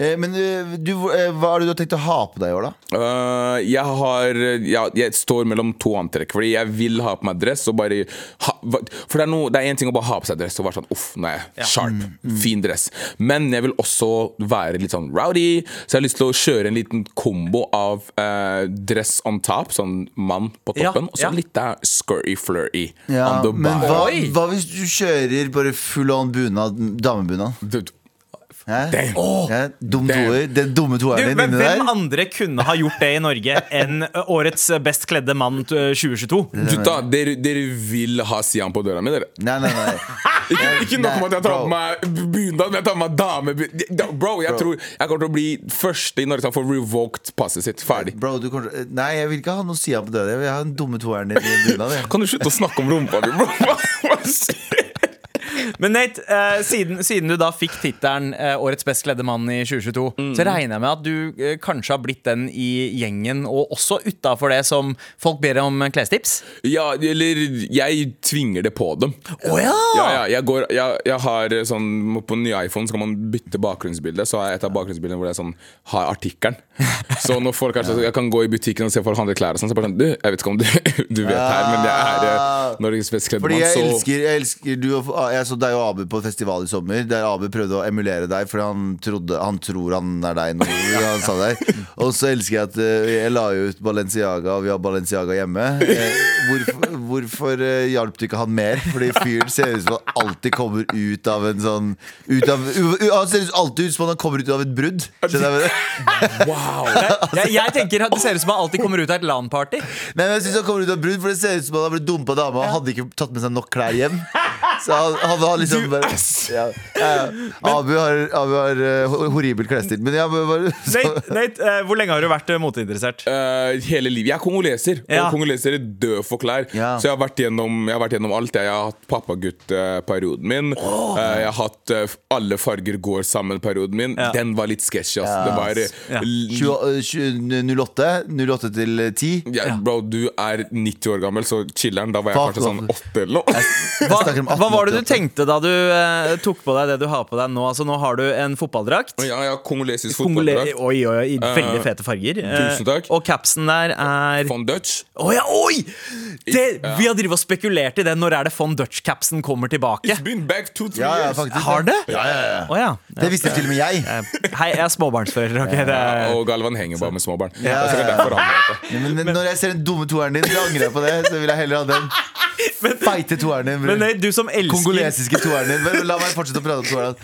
Eh, Men eh, du, eh, hva er det du har tenkt å ha på deg i år, da? Øh, jeg har ja, Jeg står mellom to antrekk. Fordi jeg vil ha på meg dress. Og bare ha, for det er, noe, det er en ting å bare ha på seg dress og være sånn Uff, nå ja. sharp. Fin dress. Men jeg vil også være litt sånn rowdy. Så jeg har lyst til å kjøre en liten kombo av eh, dress on top, sånn mann på Ja, toppen, og så ja. litt der scurry flurry on the men hva, hva hvis du kjører bare full on bunad, damebunad? Damn. Ja, dum toer, den dumme toeren din men der. hvem andre kunne ha gjort det i Norge enn årets best kledde mann ø, 2022? Gutta, dere, dere vil ha Sian på døra mi, dere? Nei, nei, nei. Ikke, ikke nok med at jeg tar på meg bunad, men jeg tar på meg dame... Bro, jeg tror jeg kommer til å bli første i Norge som får revoked passet sitt. Ferdig. Bro, du kommer Nei, jeg vil ikke ha noe Sian på døra. Jeg vil ha den dumme toeren din i bunad. Kan du slutte å snakke om rumpa di, bro? Hva, hva skjer? Men Nate, eh, siden, siden du da fikk tittelen eh, Årets best kledde mann i 2022, så regner jeg med at du eh, kanskje har blitt den i gjengen, og også utafor det som folk ber om klestips? Ja, eller jeg tvinger det på dem. Å ja! Ja, ja, jeg, går, jeg, jeg har sånn På nye iPhone så kan man bytte bakgrunnsbilde. Så har jeg et av bakgrunnsbildene hvor jeg sånn har artikkelen. Så når folk er sånn Jeg kan gå i butikken og se folk handle klær og sånn, så bare sånn Du, jeg vet ikke om du, du vet her, men jeg er eh, Norges best kledde Fordi mann, jeg så elsker, jeg elsker du og, ah, Jeg er så deilig deg og Abu på festival i sommer, der Abu prøvde å emulere deg fordi han, trodde, han tror han er deg. nå. han sa det. Og så elsker jeg at eh, jeg la ut Balenciaga, og vi har Balenciaga hjemme. Eh, hvorfor hvorfor eh, hjalp du ikke han mer? Fordi fyren ser ut som han alltid kommer ut av en sånn ut av, Han ser alltid ut som han kommer ut av et brudd. Wow! Jeg, jeg tenker at Det ser ut som han alltid kommer ut av et LAN-party. Nei, men jeg synes han kommer ut av brudd, for det ser ut som han har blitt dumpa dama og hadde ikke tatt med seg nok klær hjem. Så han, han har liksom bare ja, ja, ja. Abu har, Abu har eh, ho- horribel klesstil. Men jeg bare så, Nate, Nate eh, hvor lenge har du vært eh, moteinteressert? Eh, hele livet. Jeg er kongoleser, Ja. og kongolesere dør for klær. Ja. Så jeg har, vært gjennom, jeg har vært gjennom alt. Jeg, jeg har hatt pappagutt-perioden min. Eh, jeg har hatt eh, Alle farger går sammen-perioden min. Ja. Den var litt sketchy. ass. Ja. Det var Ja. l- 20, 20, 08, 08 til 10. ja, Bro, du er 90 år gammel, så chiller'n. Da var jeg Fuck kanskje sånn off. åtte eller noe. Hva, snakker om hva var det du tenkte da du eh, tok på deg det du har på deg nå? Altså Nå har du en fotballdrakt. Ja, ja, kongolesisk Kongole fotballdrakt. oi, oi, oi, i veldig Eh, fete farger. Eh, tusen takk. Og capsen der er Von Dutch. Å ja, oi! Det, Ja. Vi har drevet og spekulert i det. Når er det Von Dutch-capsen kommer tilbake? It's been back two, three Ja, ja, years. faktisk. Har det? Ja, ja, ja. Å ja. Det visste til og med jeg. Eh, Hei, jeg er småbarnsfører. ok? Det Ja, er, og Galvan henger bare med småbarn. Ja, Det er ja, ja. derfor han vet det. Men, Men når jeg ser den dumme toeren din, så angrer jeg på det. Så vil jeg heller ha den feite toeren din. bror. men nei, du som elsker Kongolesiske toeren din. Men La meg fortsette å prate om toeren.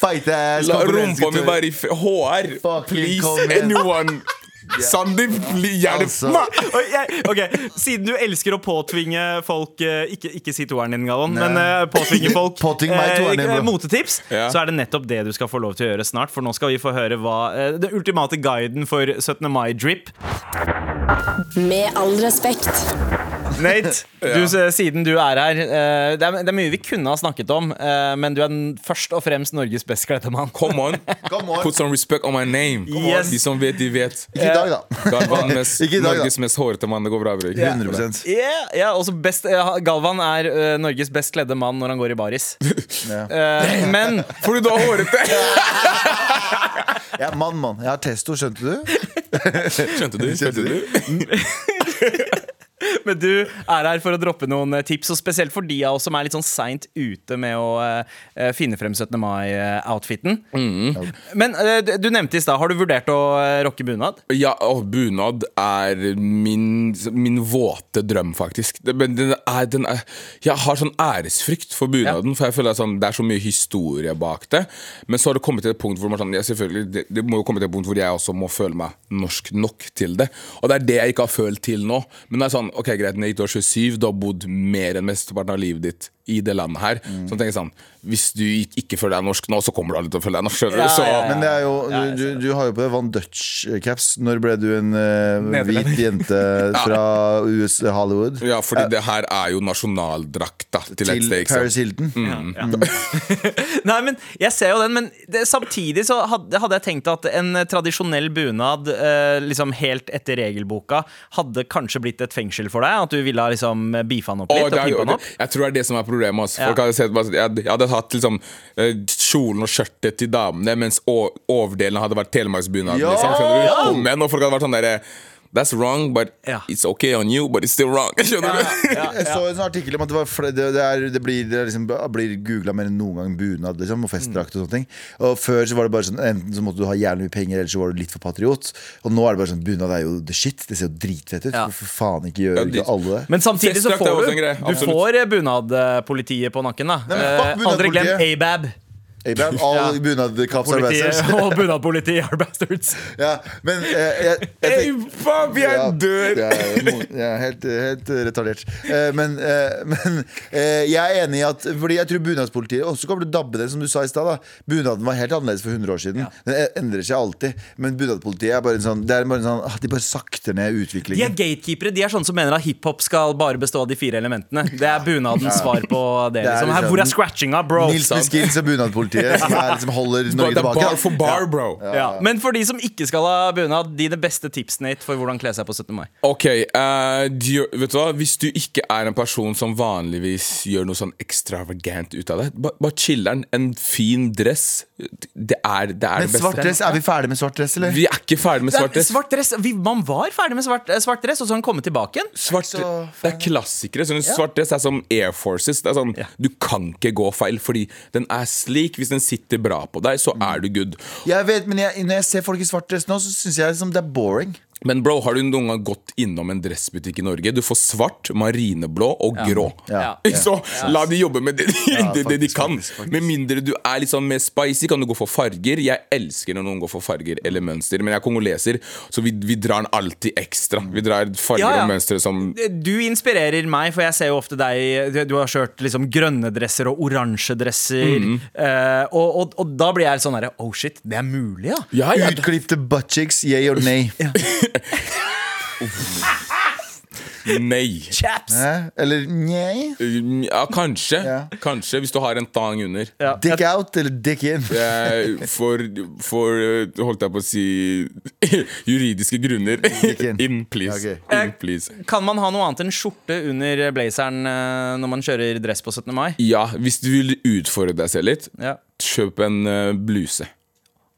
Feite ass, La rumpa mi være i HR. Fucking Please, anyone. Yeah. Sandeep, hjelp gjerne Altså. Ok, Siden du elsker å påtvinge folk eh, Ikke, ikke si toeren din, Galvan, men uh, påtvinge folk Påtving meg toeren din, eh, motetips, Ja. så er det nettopp det du skal få lov til å gjøre snart. For nå skal vi få høre hva uh, Det ultimate guiden for 17. mai-drip. Med all respekt. Nate, du, siden du er her eh, det, er, det er mye vi kunne ha snakket om, eh, men du er den, først og fremst Norges best kledde mann. Come on. Come on. Put some respect on my name. Yes. De som vet, de vet. Ikke i dag, da. Galvan, mest, Ikke i dag, da. Norges mest hårete mann. Det går bra, bror. 100% Yeah, ja, også best, eh, Galvan er eh, Norges best kledde mann når han går i baris. Ja. Eh, men Fordi du har hårete! Jeg er mann, mann. Jeg har testo, skjønte du? Skjønte du? Skjønte du? Men du er her for å droppe noen eh, tips, og spesielt for de av oss som er litt sånn seint ute med å uh, finne frem 17. mai-outfiten. Men uh, du- nevnte i stad, har du vurdert å rocke bunad? Ja, og bunad er min, min våte drøm, faktisk. Men den er, den er, jeg har sånn æresfrykt for bunaden, for jeg føler at sånn, det er så mye historie bak det. Men så har det kommet til et punkt hvor man sånn, ja, det, det må jo komme til et punkt hvor jeg også må føle meg norsk nok til det. Og det er det jeg ikke har følt til nå. Men det er sånn, ok greit, er du år 27, du har bodd mer enn mesteparten av livet ditt i det landet her. Så jeg tenker sånn, hvis du ikke føler deg norsk nå, så kommer du aldri til å føle deg norsk. Ja, så, ja, ja. Men det er jo, du, du, du har jo på deg Van Dutch-caps. Når ble du en uh, hvit jente fra US Hollywood? Ja, fordi det her er jo nasjonaldrakta til, et Til sted. ikke sant? Paris Hilton? Nei, men jeg ser jo den, men det, samtidig så hadde, hadde jeg tenkt at en tradisjonell bunad, uh, liksom helt etter regelboka, hadde kanskje blitt et fengsel for deg? At du ville ha liksom beefa den opp litt? Oh, og pimpa den opp? jeg tror det er det som er problemet. Altså. Ja. Hadde sett, sånn, jeg, jeg hadde hatt liksom, eh, kjolen og skjørtet til damene, mens overdelen hadde vært telemarksbunaden. Ja! Liksom. Kom igjen, og folk hadde vært sånn derre That's wrong, but Ja. it's okay on you, but it's still wrong. Skjønner du? Jeg så en sånn artikkel om at det, var det, det, er, det blir, liksom, blir googla mer enn noen gang bunad liksom, og festdrakt og sånne ting. Og Før så var det bare sånn enten så måtte du ha jævlig mye penger, eller så var du litt for patriot. Og nå er det bare sånn bunad er jo the shit. Det ser jo dritfett ut. Ja. Hvorfor faen ikke gjør Ja, ikke alle det? Men samtidig så får du, du får bunadpolitiet på nakken, da. Nei, men fuck Eh, Aldri glem. ABAB. Abram, all bunadkaps are bastards. og bunadpoliti are bastards. Ja, men eh, jeg, jeg, tenk- faen, jeg dør! ja, er, er helt, helt retardert. Eh, Men, eh, men eh, jeg er enig i at Fordi jeg tror bunadspolitiet også kommer til å dabbe det, som du sa i stad. Bunaden var helt annerledes for 100 år siden. Den e- endrer seg alltid. Men bunadpolitiet er bare en sånn, det er bare en sånn ah, De bare sakter ned utviklingen. De er gatekeepere. De er sånne som mener at hiphop skal bare bestå av de fire elementene. Det er bunadens svar på det. Det er Liksom. Her, liksom- hvor er scratchinga, bro? Nils Miskins og bunadpolitiet. Politiet som, er, liksom holder Det Norge er tilbake. bar for bar, bro. Ja. Men for de som ikke skal ha bunad, dine beste tips Nate, for hvordan kle seg på 17. mai. Ok, eh, de, vet du hva Hvis du ikke er en person som vanligvis gjør noe sånn ekstravagant ut av det, ba- bare chiller'n. En fin dress. Det er det, er Men det beste. svart dress, er vi ferdig med svart dress, eller? Vi er ikke ferdig med svart dress. Svart dress, vi, Man var ferdig med svart, eh, svart dress, og så har den kommet tilbake igjen. Svart, det er klassikere. Sånn, Svart dress er som Air Forces. Det er sånn, Du kan ikke gå feil, fordi den er slik. Hvis den sitter bra på deg, så er du good. Jeg vet, men jeg, Når jeg ser folk i svart dress nå, så syns jeg liksom det er boring. Men bro, har du noen gang gått innom en dressbutikk i Norge? Du får svart, marineblå og grå. Ja. Så la de jobbe med det, de- det, det de kan. faktisk, faktisk. Med mindre du er litt sånn mer spicy, kan du gå for farger. Jeg elsker når noen går for farger eller mønster, men jeg er kongoleser, så vi, vi drar den alltid ekstra. Vi drar farger Ja, ja. og mønstre som Du inspirerer meg, for jeg ser jo ofte deg Du, du har kjørt liksom grønne dresser og oransje dresser. Mhm. uh, og, og, og da blir jeg sånn herre Oh shit, det er mulig, ja. Ja, ja. Utklipte buttcheeks, yeah or nay. Nei. Chaps! Hæ? Eller nei? Ja, kanskje. Ja. Kanskje, hvis du har en tang under. Ja. Dick out eller dick in? Eh, For, for eh, holdt jeg på å si juridiske grunner. in. In, please. Okay. In, please. Kan man ha noe annet enn skjorte under blazeren eh, når man kjører dress på 17. mai? Ja, hvis du vil utfordre deg selv litt, Ja. kjøp en eh, bluse.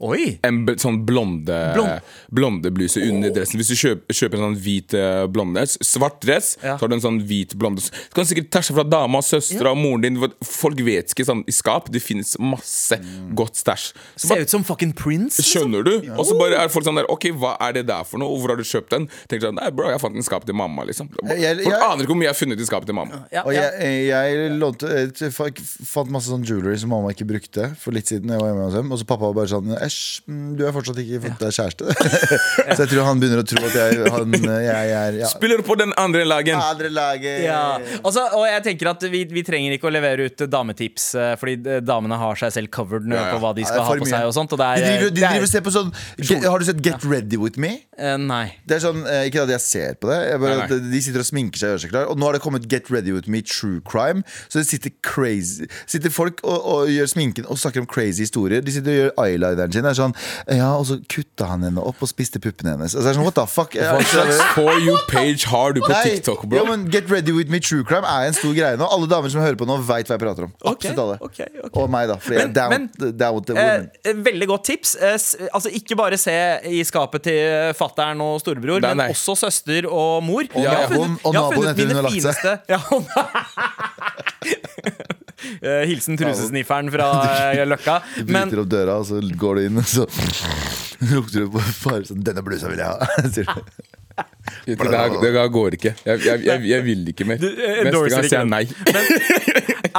Oi! En b sånn blonde Blond. Blonde bluse under dressen. Hvis du kjøper, kjøper en sånn hvit eh, blonde Svart dress, Ja. så har du en sånn hvit blonde Du kan sikkert tæsje fra dama, søstera og moren din. Folk vet ikke sånn i skap. Det finnes masse godt stæsj. Ser bare- ut som fucking Prince. liksom. Skjønner du? Og så bare er folk sånn der Ok, hva er det der for noe? Og hvor har du kjøpt den? Tenker sånn, nei bro, jeg fant den i skapet til mamma liksom Jeg- Folk jeg- aner ikke hvor mye jeg har funnet i skapet til mamma Ja, Og ja. jeg, jeg lånte jeg fant masse sånn jewelry som mamma ikke brukte for litt siden. Jeg var hjemme hos dem Og så pappa var bare sånn mm, du har fortsatt ikke fått deg kjæreste. så jeg tror han begynner å tro at jeg, han, jeg er ja. Spiller på den andre lagen Andre laget. Ja, Også, og jeg tenker at vi, vi trenger ikke å levere ut dametips, eh, fordi damene har seg selv covered nå Ja, ja. på hva de skal er ha på mye. seg. og sånt og det De er, driver, de det er- driver og ser på sånn get, Har du sett Get Ready With Me? Uh, Nei. Det er sånn, eh, Ikke at jeg ser på det, jeg bare, Nei, nei. de sitter og sminker seg og gjør seg klar. Og nå har det kommet Get Ready With Me True Crime. Så det sitter crazy Sitter folk og, og gjør sminken og snakker om crazy historier. De sitter og gjør eyelineren sin. Er sånn, ja, Og så kutta han henne opp og spiste puppene hennes. Altså, sånn, what the fuck? Hva slags For you page har du på Nei, TikTok, bro? Ja, men Get Ready With Me True Crime er en stor greie nå. Alle damer som hører på nå, veit hva jeg prater om. Absolutt alle. okay, okay. Og meg, da. For jeg er down, men- down with the Eh, women. eh, veldig godt tips. Eh, s- altså Ikke bare se i skapet til fattern og storebror, Nei, nei. men også søster og mor. Og Jeg har naboen- og naboen etter hun har lagt seg. ja, Hilsen trusesnifferen fra eh, Løkka. Du Men bryter opp døra, og så går du inn, og så lukter du på far sånn 'Denne blusa vil jeg ha'. sier du. Det, her, går ikke. Jeg, jeg, jeg, jeg vil ikke mer. Du, eh, Neste gang sier jeg nei.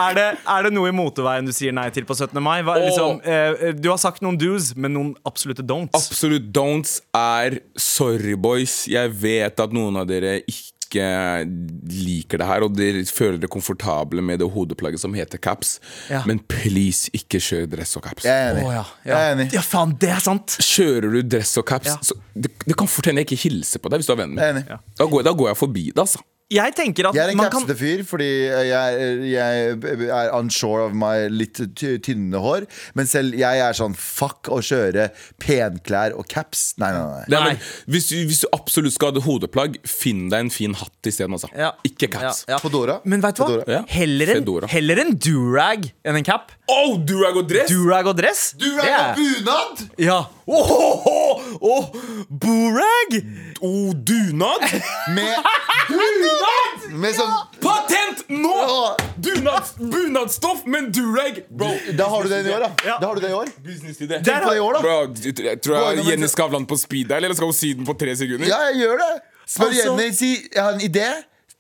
er det, er det noe i motorveien du sier nei til på 17. mai? Hva, liksom, eh, du har sagt noen do's, men noen absolutte don'ts. Absolutt don'ts er sorry, boys. Jeg vet at noen av dere ikke liker det her, og de føler dere komfortable med det hodeplagget som heter caps. Ja. Men please, ikke kjør dress og caps. Jeg er enig. Oh, ja, Jeg er enig. ja, faen, det er sant! Kjører du dress og caps, Ja. så det, det kan fort hende jeg ikke hilser på deg hvis du er vennen Jeg er min. Da, går, da går jeg forbi det, altså. Jeg tenker at Jeg er en kapsete fyr fordi jeg, jeg er unsure of my litt tynne hår. Men selv jeg er sånn fuck å kjøre penklær og caps. Nei, nei, nei. Nei, hvis, du- hvis du absolutt skal ha det hodeplagg, finn deg en fin hatt isteden. Altså. Ja. Ikke caps. Ja, ja. Fedora. Men vet du hva? Heller, en, heller en durag enn en cap. Oh, durag og dress! Durag og dress. Du det er bunad! Ja. Oh, oh, oh, oh, Borag? Oh, dunad! Med Med sånn Patent nå! Dunad, bunadstoff, men durag! Bro, Da har du det i år, da. Ja. Da har du det i år. businessidé. Der har det i år, da. Bro, jeg tror jeg Jenny Skavlan på speed der, eller skal hun si den på tre sekunder? Ja, jeg gjør det. Spør Altså- Jenny. Si jeg har en idé.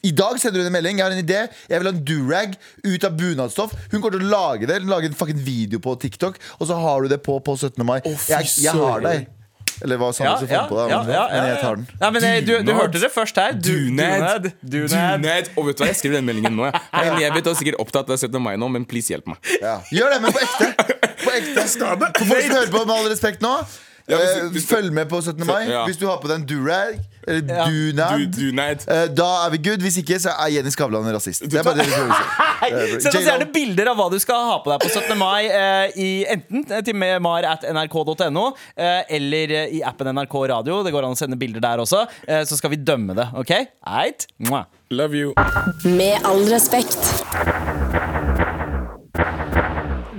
I dag sender hun en melding. Jeg har en idé Jeg vil ha en durag ut av bunadsstoff. Hun kommer til å lage det. Lage en fucking video på TikTok, og så har du det på på 17. mai. Oh, jeg, jeg har deg. Eller hva Sander som fant på det. ja, Men, ja, ja, men jeg tar den. Nei, men eh, du, du hørte det først her. Du, Dunad. Dunad. Og vet du hva, jeg skriver den meldingen nå. Jeg, Hei, jeg vet du er sikkert opptatt av 17. mai nå, men please hjelp meg. Ja. Gjør det, men på ekte. På ekte. På folk som hører på med all respekt nå. Ja, hvis du- Eh, hvis Følg med på 17. mai. Ja. Hvis du har på deg en durag eller Ja. dunad, Du- dunad. eh, da er vi good. Hvis ikke, så er Jenny Skavlan en rasist. Det er bare det vi prøver. Eh, Send oss gjerne bilder av hva du skal ha på deg på 17. mai, eh, i, enten til mar at nrk.no eh, eller eh, i appen NRK Radio. Det går an å sende bilder der også. Eh, så skal vi dømme det. OK? Eit? Love you. Med all respekt.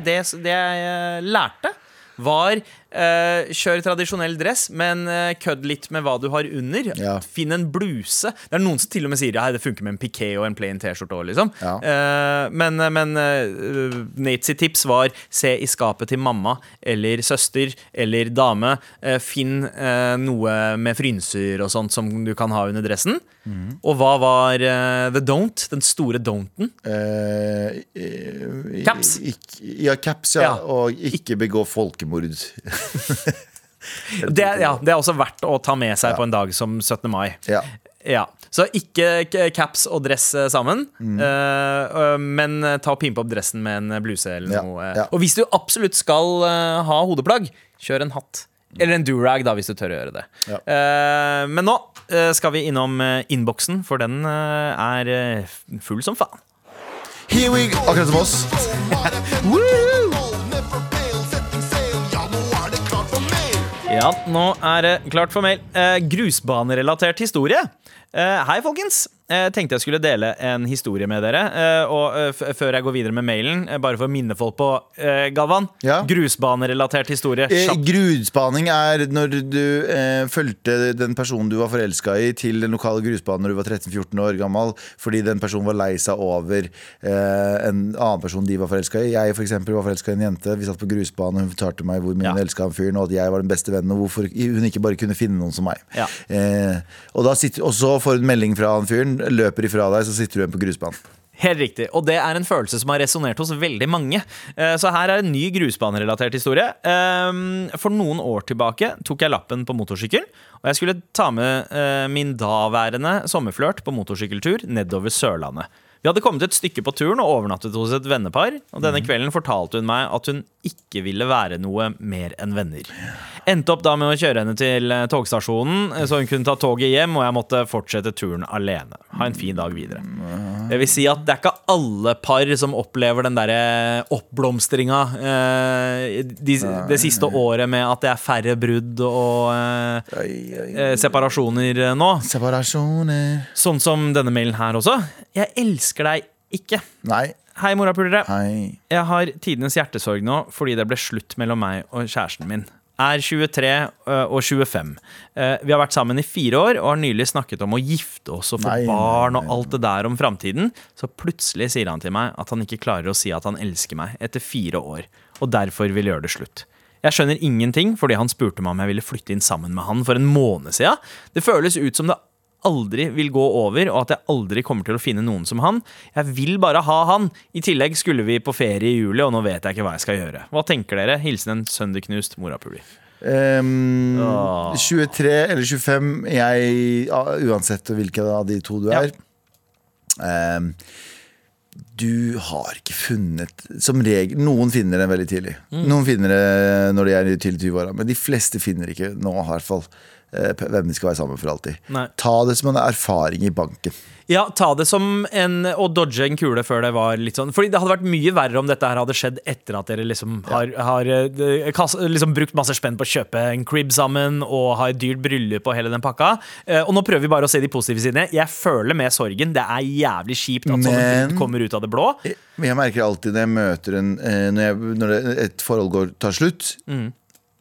det, det jeg eh, lærte, var eh, kjør tradisjonell dress, men uh, kødd litt med hva du har under. Ja. Finn en bluse. Det er noen som til og med sier ja, det funker med en piké og en plain T-skjorte liksom. Ja. Uh, men men uh, Nate sitt tips var se i skapet til mamma eller søster eller dame. Finn noe med frynser og sånt som du kan ha under dressen. Mm. Og hva var the don't? Den store don'ten? Caps. ja, caps, ja. Ja. Og ikke begå folkemord. Det, ja, det er også verdt å ta med seg på en dag som 17. mai. Ja. Ja, Så ikke caps og dress eh, sammen, Mm. eh, øh, men eh, ta og pimpe opp dressen med en bluse eller Ja, noe. ja. Og hvis du absolutt skal uh, ha hodeplagg, kjør en hatt. Eller en durag, da, hvis du tør å gjøre det. Ja. Uh, men nå uh, skal vi innom uh, innboksen, for den er full som faen. Here we go. Akkurat som oss. Ja, nå er det klart for mail. Eh, grusbanerelatert historie. Eh, hei, folkens. Jeg tenkte jeg skulle dele en historie med dere. Eh, og eh, Før jeg går videre med mailen, eh, bare for å minne folk på eh, Galvan. Ja. Grusbanerelatert historie. Eh, grusbaning er når du eh, fulgte den personen du var forelska i, til den lokale grusbanen når du var 13-14 år gammel, fordi den personen var lei seg over eh, en annen person de var forelska i. Jeg for eksempel, var forelska i en jente. Vi satt på grusbanen, og hun fortalte meg hvor mye Ja. hun elska han fyren, og at jeg var den beste vennen, og hvorfor hun ikke bare kunne finne noen som meg. Ja. Eh, og, da sitter, og så får en melding fra han fyren, løper ifra deg, så sitter du igjen på grusbanen. Helt riktig. Og det er en følelse som har resonnert hos veldig mange. Eh, Så her er en ny grusbanerelatert historie. Eh, For noen år tilbake tok jeg lappen på motorsykkel, og jeg skulle ta med eh, min daværende sommerflørt på motorsykkeltur nedover Sørlandet. Vi hadde kommet et stykke på turen og overnattet hos et vennepar. Og denne kvelden fortalte hun meg at hun ikke ville være noe mer enn venner. Endte opp da med å kjøre henne til eh, togstasjonen, eh, så hun kunne ta toget hjem, og jeg måtte fortsette turen alene. Ha en fin dag videre. Det vil si at det er ikke alle par som opplever den derre oppblomstringa eh, de, det siste året med at det er færre brudd og eh, eh, separasjoner eh, nå. Separasjoner Sånn som denne mailen her også. Jeg elsker deg ikke. Nei. Hei, morapulere. Jeg har tidenes hjertesorg nå fordi det ble slutt mellom meg og kjæresten min. Er 23 og 25. Eh, Vi har vært sammen i fire år og har nylig snakket om å gifte oss og få nei, barn og alt det der om framtiden. Så plutselig sier han til meg at han ikke klarer å si at han elsker meg etter fire år, og derfor vil gjøre det slutt. Jeg skjønner ingenting fordi han spurte meg om jeg ville flytte inn sammen med han for en måned siden. Det føles ut som det aldri vil gå over, og at jeg aldri kommer til å finne noen som han. Jeg vil bare ha han. I tillegg skulle vi på ferie i juli, og nå vet jeg ikke hva jeg skal gjøre. Hva tenker dere? Hilsen en sønderknust morapuli. Um, Åh. 23 eller 25, jeg, uansett hvilken av de to du Ja. er um, Du har ikke funnet Som regel, Noen finner det veldig tidlig. Mm. Noen finner det når de er i tidlig 20-åra, men de fleste finner ikke nå i hvert fall hvem de skal være sammen for alltid. Nei. Ta det som en erfaring i banken. Ja, ta det som en å dodge en kule før det var litt sånn Fordi det hadde vært mye verre om dette her hadde skjedd etter at dere liksom har, har eh, liksom brukt masse spenn på å kjøpe en crib sammen og ha et dyrt bryllup og hele den pakka. Eh, Og nå prøver vi bare å se de positive sidene. Jeg føler med sorgen. Det er jævlig kjipt at sånne ting kommer ut av det blå. Men jeg merker alltid når jeg møter en eh, Når, jeg, når et forhold går, tar slutt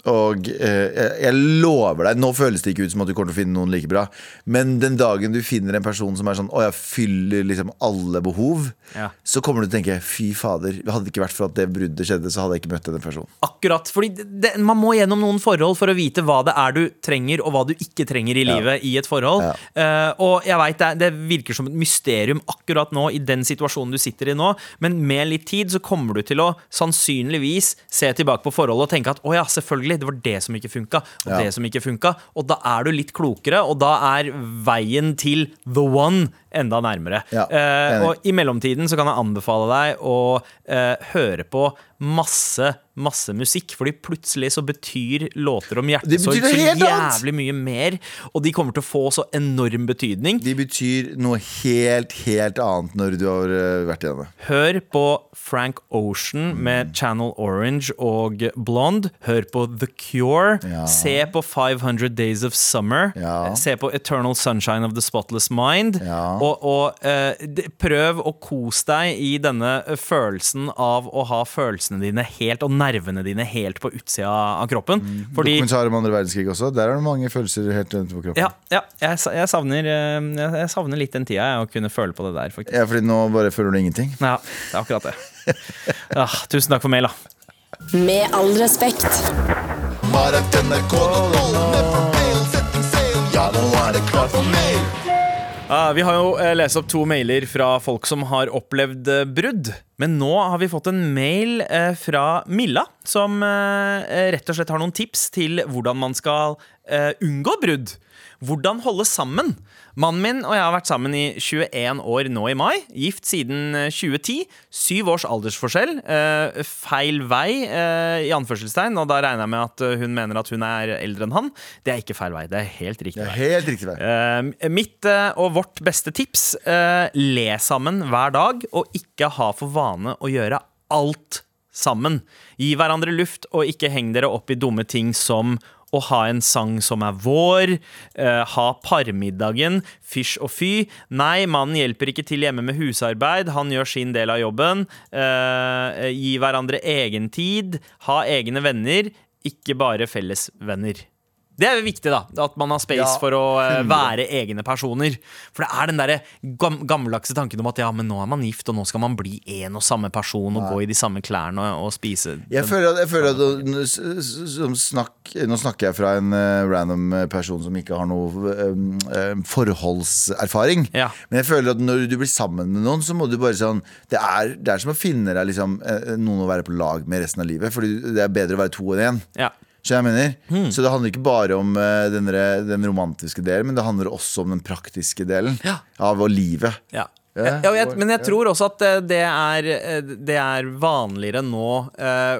Og eh, jeg, lover deg Nå føles det ikke ut som at du kommer til å finne noen like bra Men den dagen du finner en person som er sånn Å jeg fyller liksom alle behov Ja. Så kommer du til å tenke Fy fader, hadde det ikke vært for at det bruddet skjedde Så hadde jeg ikke møtt denne personen Akkurat, fordi det, det, Man må gjennom noen forhold for å vite hva det er du trenger, og hva du ikke trenger i livet i et forhold. Eh, og jeg vet det, det virker som et mysterium akkurat nå, i den situasjonen du sitter i nå, men med litt tid så kommer du til å sannsynligvis se tilbake på forholdet og tenke at å ja, selvfølgelig, det var det som ikke funka, og Ja. det som ikke funka. Og da er du litt klokere, og da er veien til the one enda nærmere. Ja, Eh, og i mellomtiden så kan jeg anbefale deg å eh, høre på masse masse musikk. Fordi plutselig så betyr låter om hjertesorg så jævlig mye mer. Og de kommer til å få så enorm betydning. De betyr noe helt, helt annet når du har eh, vært igjennom det. Hør på Frank Ocean med Channel Orange og Blonde. Hør på The Cure. Ja. Se på 500 Days of Summer. Ja. Se på Eternal Sunshine of the Spotless Mind. Ja. Og, og uh, prøv å kose deg i denne eh, følelsen av å ha følelsene dine helt, og nervene dine helt på utsida av kroppen. Fordi Dokumentar om andre verdenskrig også. Der er det mange følelser helt rundt på kroppen. ja, ja jeg, jeg, savner, eh, jeg jeg savner litt den tida, jeg, å kunne føle på det der, faktisk. Ja, fordi nå bare føler du ingenting. Ja, det er akkurat det. Ja, tusen takk for mail, da. Med all respekt. Ja, vi har jo eh, lest opp to mailer fra folk som har opplevd eh, brudd. Men nå har vi fått en mail eh, fra Milla, som rett og slett har noen tips til hvordan man skal unngå brudd. Hvordan holde sammen. Mannen min og jeg har vært sammen i 21 år nå i mai. Gift siden eh, 2010. Syv års aldersforskjell. Eh, feil vei, eh, i anførselstegn. Og da regner jeg med at eh, hun mener at hun er eldre enn han. Det er ikke feil vei. Det er helt riktig vei. helt riktig vei. Eh, mitt eh, og vårt beste tips eh, le sammen hver dag, og ikke ha for vane å gjøre alt sammen. Gi hverandre luft, og ikke heng dere opp i dumme ting som å ha en sang som er vår, uh, ha parmiddagen, fysj og fy. Nei, mannen hjelper ikke til hjemme med husarbeid, han gjør sin del av jobben. Uh, gi hverandre egen tid, ha egne venner, ikke bare fellesvenner. Det er viktig, da. At man har space Ja, for å eh, være egne personer. For det er den derre gam gammeldagse tanken om at ja, men nå er man gift, og nå skal man bli én og samme person og gå i de samme klærne og, og spise Jeg føler at, jeg føler at som snakk, Nå snakker jeg fra en uh, random eh, person som ikke har noe um, eh, forholdserfaring. Ja. Men jeg føler at når du blir sammen med noen, så må du bare sånn Det er, det er som å finne deg liksom, noen å være på lag med resten av livet. Fordi det er bedre å være to enn én. Ja. Så jeg mener Hmm. Så det handler ikke bare om eh, den, den romantiske delen, men det handler også om den praktiske delen Ja. av livet. live. Ja. Ja, jeg, men jeg tror også at eh, det er, eh, det er vanligere nå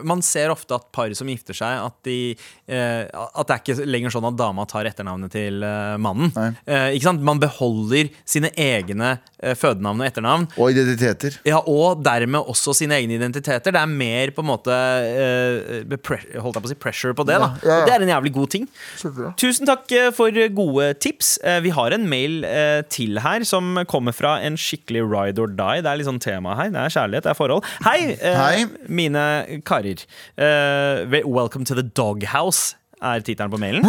Man ser ofte at par som gifter seg, at, de, at det er ikke lenger sånn at dama tar etternavnet til eh, mannen. Eh, ikke sant? Man beholder sine egne eh, fødenavn og etternavn. Og identiteter. Ja, Og dermed også sine egne identiteter. Det er mer på en måte eh, holdt jeg på å si pressure på det. da Ja, ja, ja. Det er en jævlig god ting. Tusen takk eh, for gode tips. Eh, Vi har en mail eh, til her som kommer fra en skikkelig ride or die. Det er litt sånn tema her. Det er kjærlighet, det er forhold. Hei, eh, Hei. mine karer. Eh, Welcome to the doghouse er tittelen på mailen.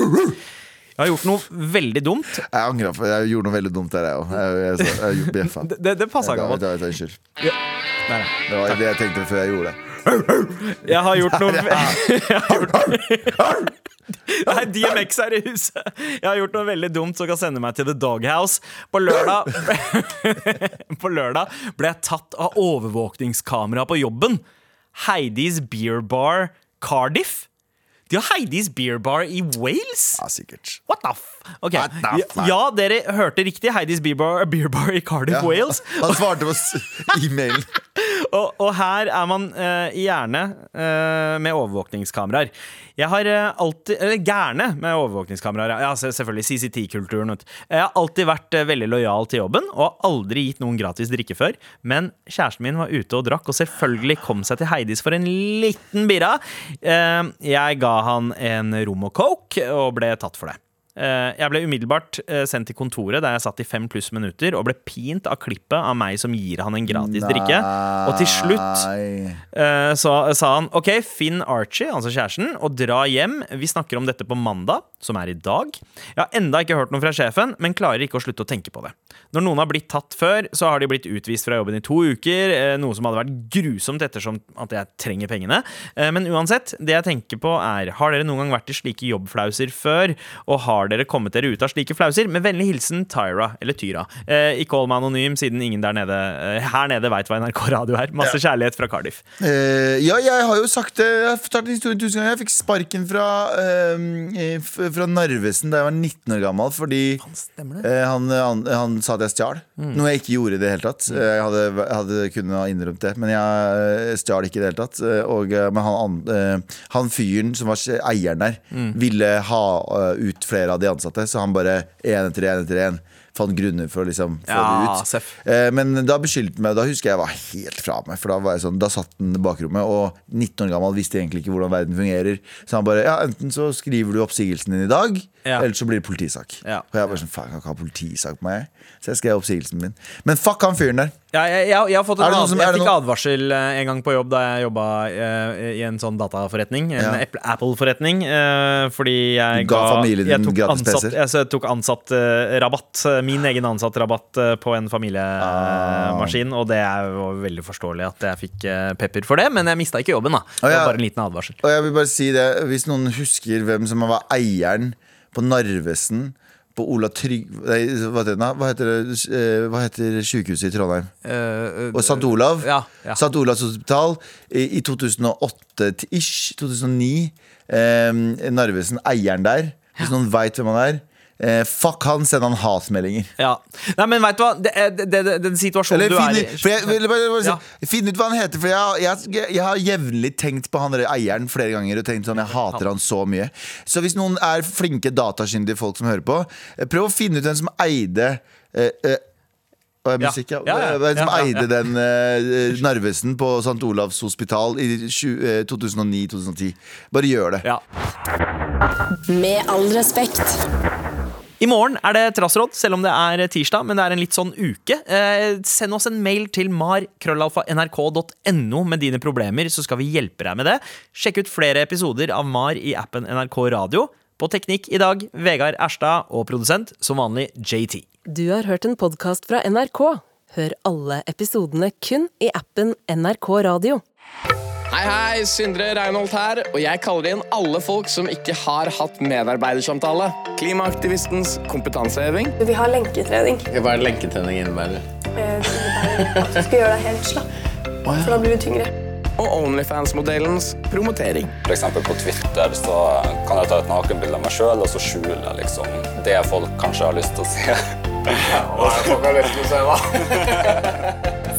Jeg har gjort noe veldig dumt. Jeg angrer på Jeg gjorde noe veldig dumt der, jeg òg. Jeg, jeg, jeg, bjeffa. Det, det, passa ikke godt. Unnskyld. Unnskyld. Der, ja. Det var det jeg tenkte før jeg gjorde det. Jeg har gjort noe Jeg har gjort... Nei, DMX er i huset. Jeg har gjort noe veldig dumt som kan sende meg til The Doghouse. På lørdag På lørdag ble jeg tatt av overvåkningskamera på jobben. Heidis Beer Bar Cardiff. De har Heidis Beer Bar i Wales? Ja, sikkert. What the f... Okay. What the ja, ja, dere hørte riktig. Heidis Beer Bar, beer bar i Cardiff, Ja. Wales. Han svarte på e-mailen. Og, og her er man uh, gjerne uh, med overvåkningskameraer. Jeg har uh, alltid Eller gærne med overvåkningskameraer. Ja, selvfølgelig CCT-kulturen. Jeg har alltid vært veldig lojal til jobben og har aldri gitt noen gratis drikke før. Men kjæresten min var ute og drakk, og selvfølgelig kom seg til Heidis for en liten birra. Eh, jeg ga han en rom og coke og ble tatt for det. Eh, Jeg ble umiddelbart eh, sendt til kontoret der jeg satt i fem pluss minutter og ble pint av klippet av meg som gir han en gratis drikke. Og til slutt eh, så sa han OK, finn Archie, altså kjæresten, og dra hjem. Vi snakker om dette på mandag, som er i dag. Jeg har enda ikke hørt noe fra sjefen, men klarer ikke å slutte å tenke på det. Når noen har blitt tatt før, så har de blitt utvist fra jobben i to uker, eh, noe som hadde vært grusomt ettersom at jeg trenger pengene. Eh, Men uansett, det jeg tenker på er Har dere noen gang vært i slike jobbflauser før, og har dere kommet dere ut av slike flauser? Med vennlig hilsen Tyra, eller Tyra. Eh, ikke hold meg anonym, siden ingen der nede her nede veit hva NRK Radio er. Masse kjærlighet fra Cardiff. Ja, jeg har jo sagt det. Jeg har fortalt historien tusen ganger. Jeg fikk sparken fra, f- fra Narvesen da jeg var 19 år gammel fordi eh, han, han, han sa at jeg stjal. Noe jeg ikke gjorde i det hele tatt. Eh, Jeg hadde, hadde kunnet ha innrømt det, men jeg eh, stjal ikke i det hele tatt. Og, men han, an- han fyren som var eieren der, ville ha ut flere av de ansatte, så han bare én etter én etter én fant grunner for å liksom få Ja, det ut. Eh, Men da beskyldte meg Da husker jeg jeg var helt fra meg. For da var jeg sånn Da satt den i bakrommet, og 19 år gammel visste egentlig ikke hvordan verden fungerer. Så han bare Ja, enten så skriver du oppsigelsen din i dag, Ja. Ellers så blir det politisak. Ja. Og jeg bare sånn Faen, jeg kan ikke ha politisak på meg. Så jeg skrev oppsigelsen min. Men fuck han fyren der. Ja, jeg, jeg, jeg som- jeg fikk advarsel eh, en gang på jobb da jeg jobba eh, i en sånn dataforretning. En Ja. Apple- Apple-forretning. eh, fordi jeg Du ga familien jeg tok gratis ansatt, PC-er? jeg, tok ansatt-rabatt. min egen ansatt-rabatt eh, på en familiemaskin. Og det er jo veldig forståelig at jeg fikk eh, pepper for det, men jeg mista ikke jobben. da Det var bare en liten advarsel. Og jeg vil bare si det Hvis noen husker hvem som var eieren på Narvesen på Ola Trygg... Nei, hva heter det? Hva heter, det? Eh, hva heter sykehuset i Trondheim? Og St. Olav. Ja, ja. St. Olavs hospital i, i 2008-ish, 2009. Eh, Narvesen, eieren der. Hvis noen veit hvem han er. Eh, fuck han, send han hatmeldinger. Ja. Nei, men veit du hva? Det, det, det, det, den situasjonen Eller du finne, er i for jeg, vil bare, bare si, Ja. finn ut hva han heter. For jeg, jeg, jeg har jevnlig tenkt på han eieren flere ganger og tenkt sånn, jeg hater han så mye. Så hvis noen er flinke datakyndige folk som hører på, eh, prøv å finne ut hvem som eide eh, eh, er Ja. ja? Ja, ja. Hvem som Ja, ja, eide den eh, Narvesen på St. Olavs hospital i tju- eh, 2009-2010? Bare gjør det. Ja. Med all respekt. I morgen er det trassråd, selv om det er tirsdag, men det er en litt sånn uke. Eh, send oss en mail til mar.krøllalfa.nrk.no med dine problemer, så skal vi hjelpe deg med det. Sjekk ut flere episoder av Mar i appen NRK Radio. På teknikk i dag, Vegard Erstad, og produsent, som vanlig, JT. Du har hørt en podkast fra NRK. Hør alle episodene kun i appen NRK Radio. Hei, hei, Sindre Reinholdt her, og jeg kaller inn alle folk som ikke har hatt medarbeidersamtale. Klimaaktivistens kompetanseheving. Vi har lenketrening. Hva er lenketrening innebærer? Eh, at du skal gjøre deg helt slapp, for da blir du tyngre. Og Onlyfans-modellens promotering. For eksempel på Twitter så kan jeg ta et nakenbilde av meg sjøl, og så skjule liksom det folk kanskje har lyst til å se.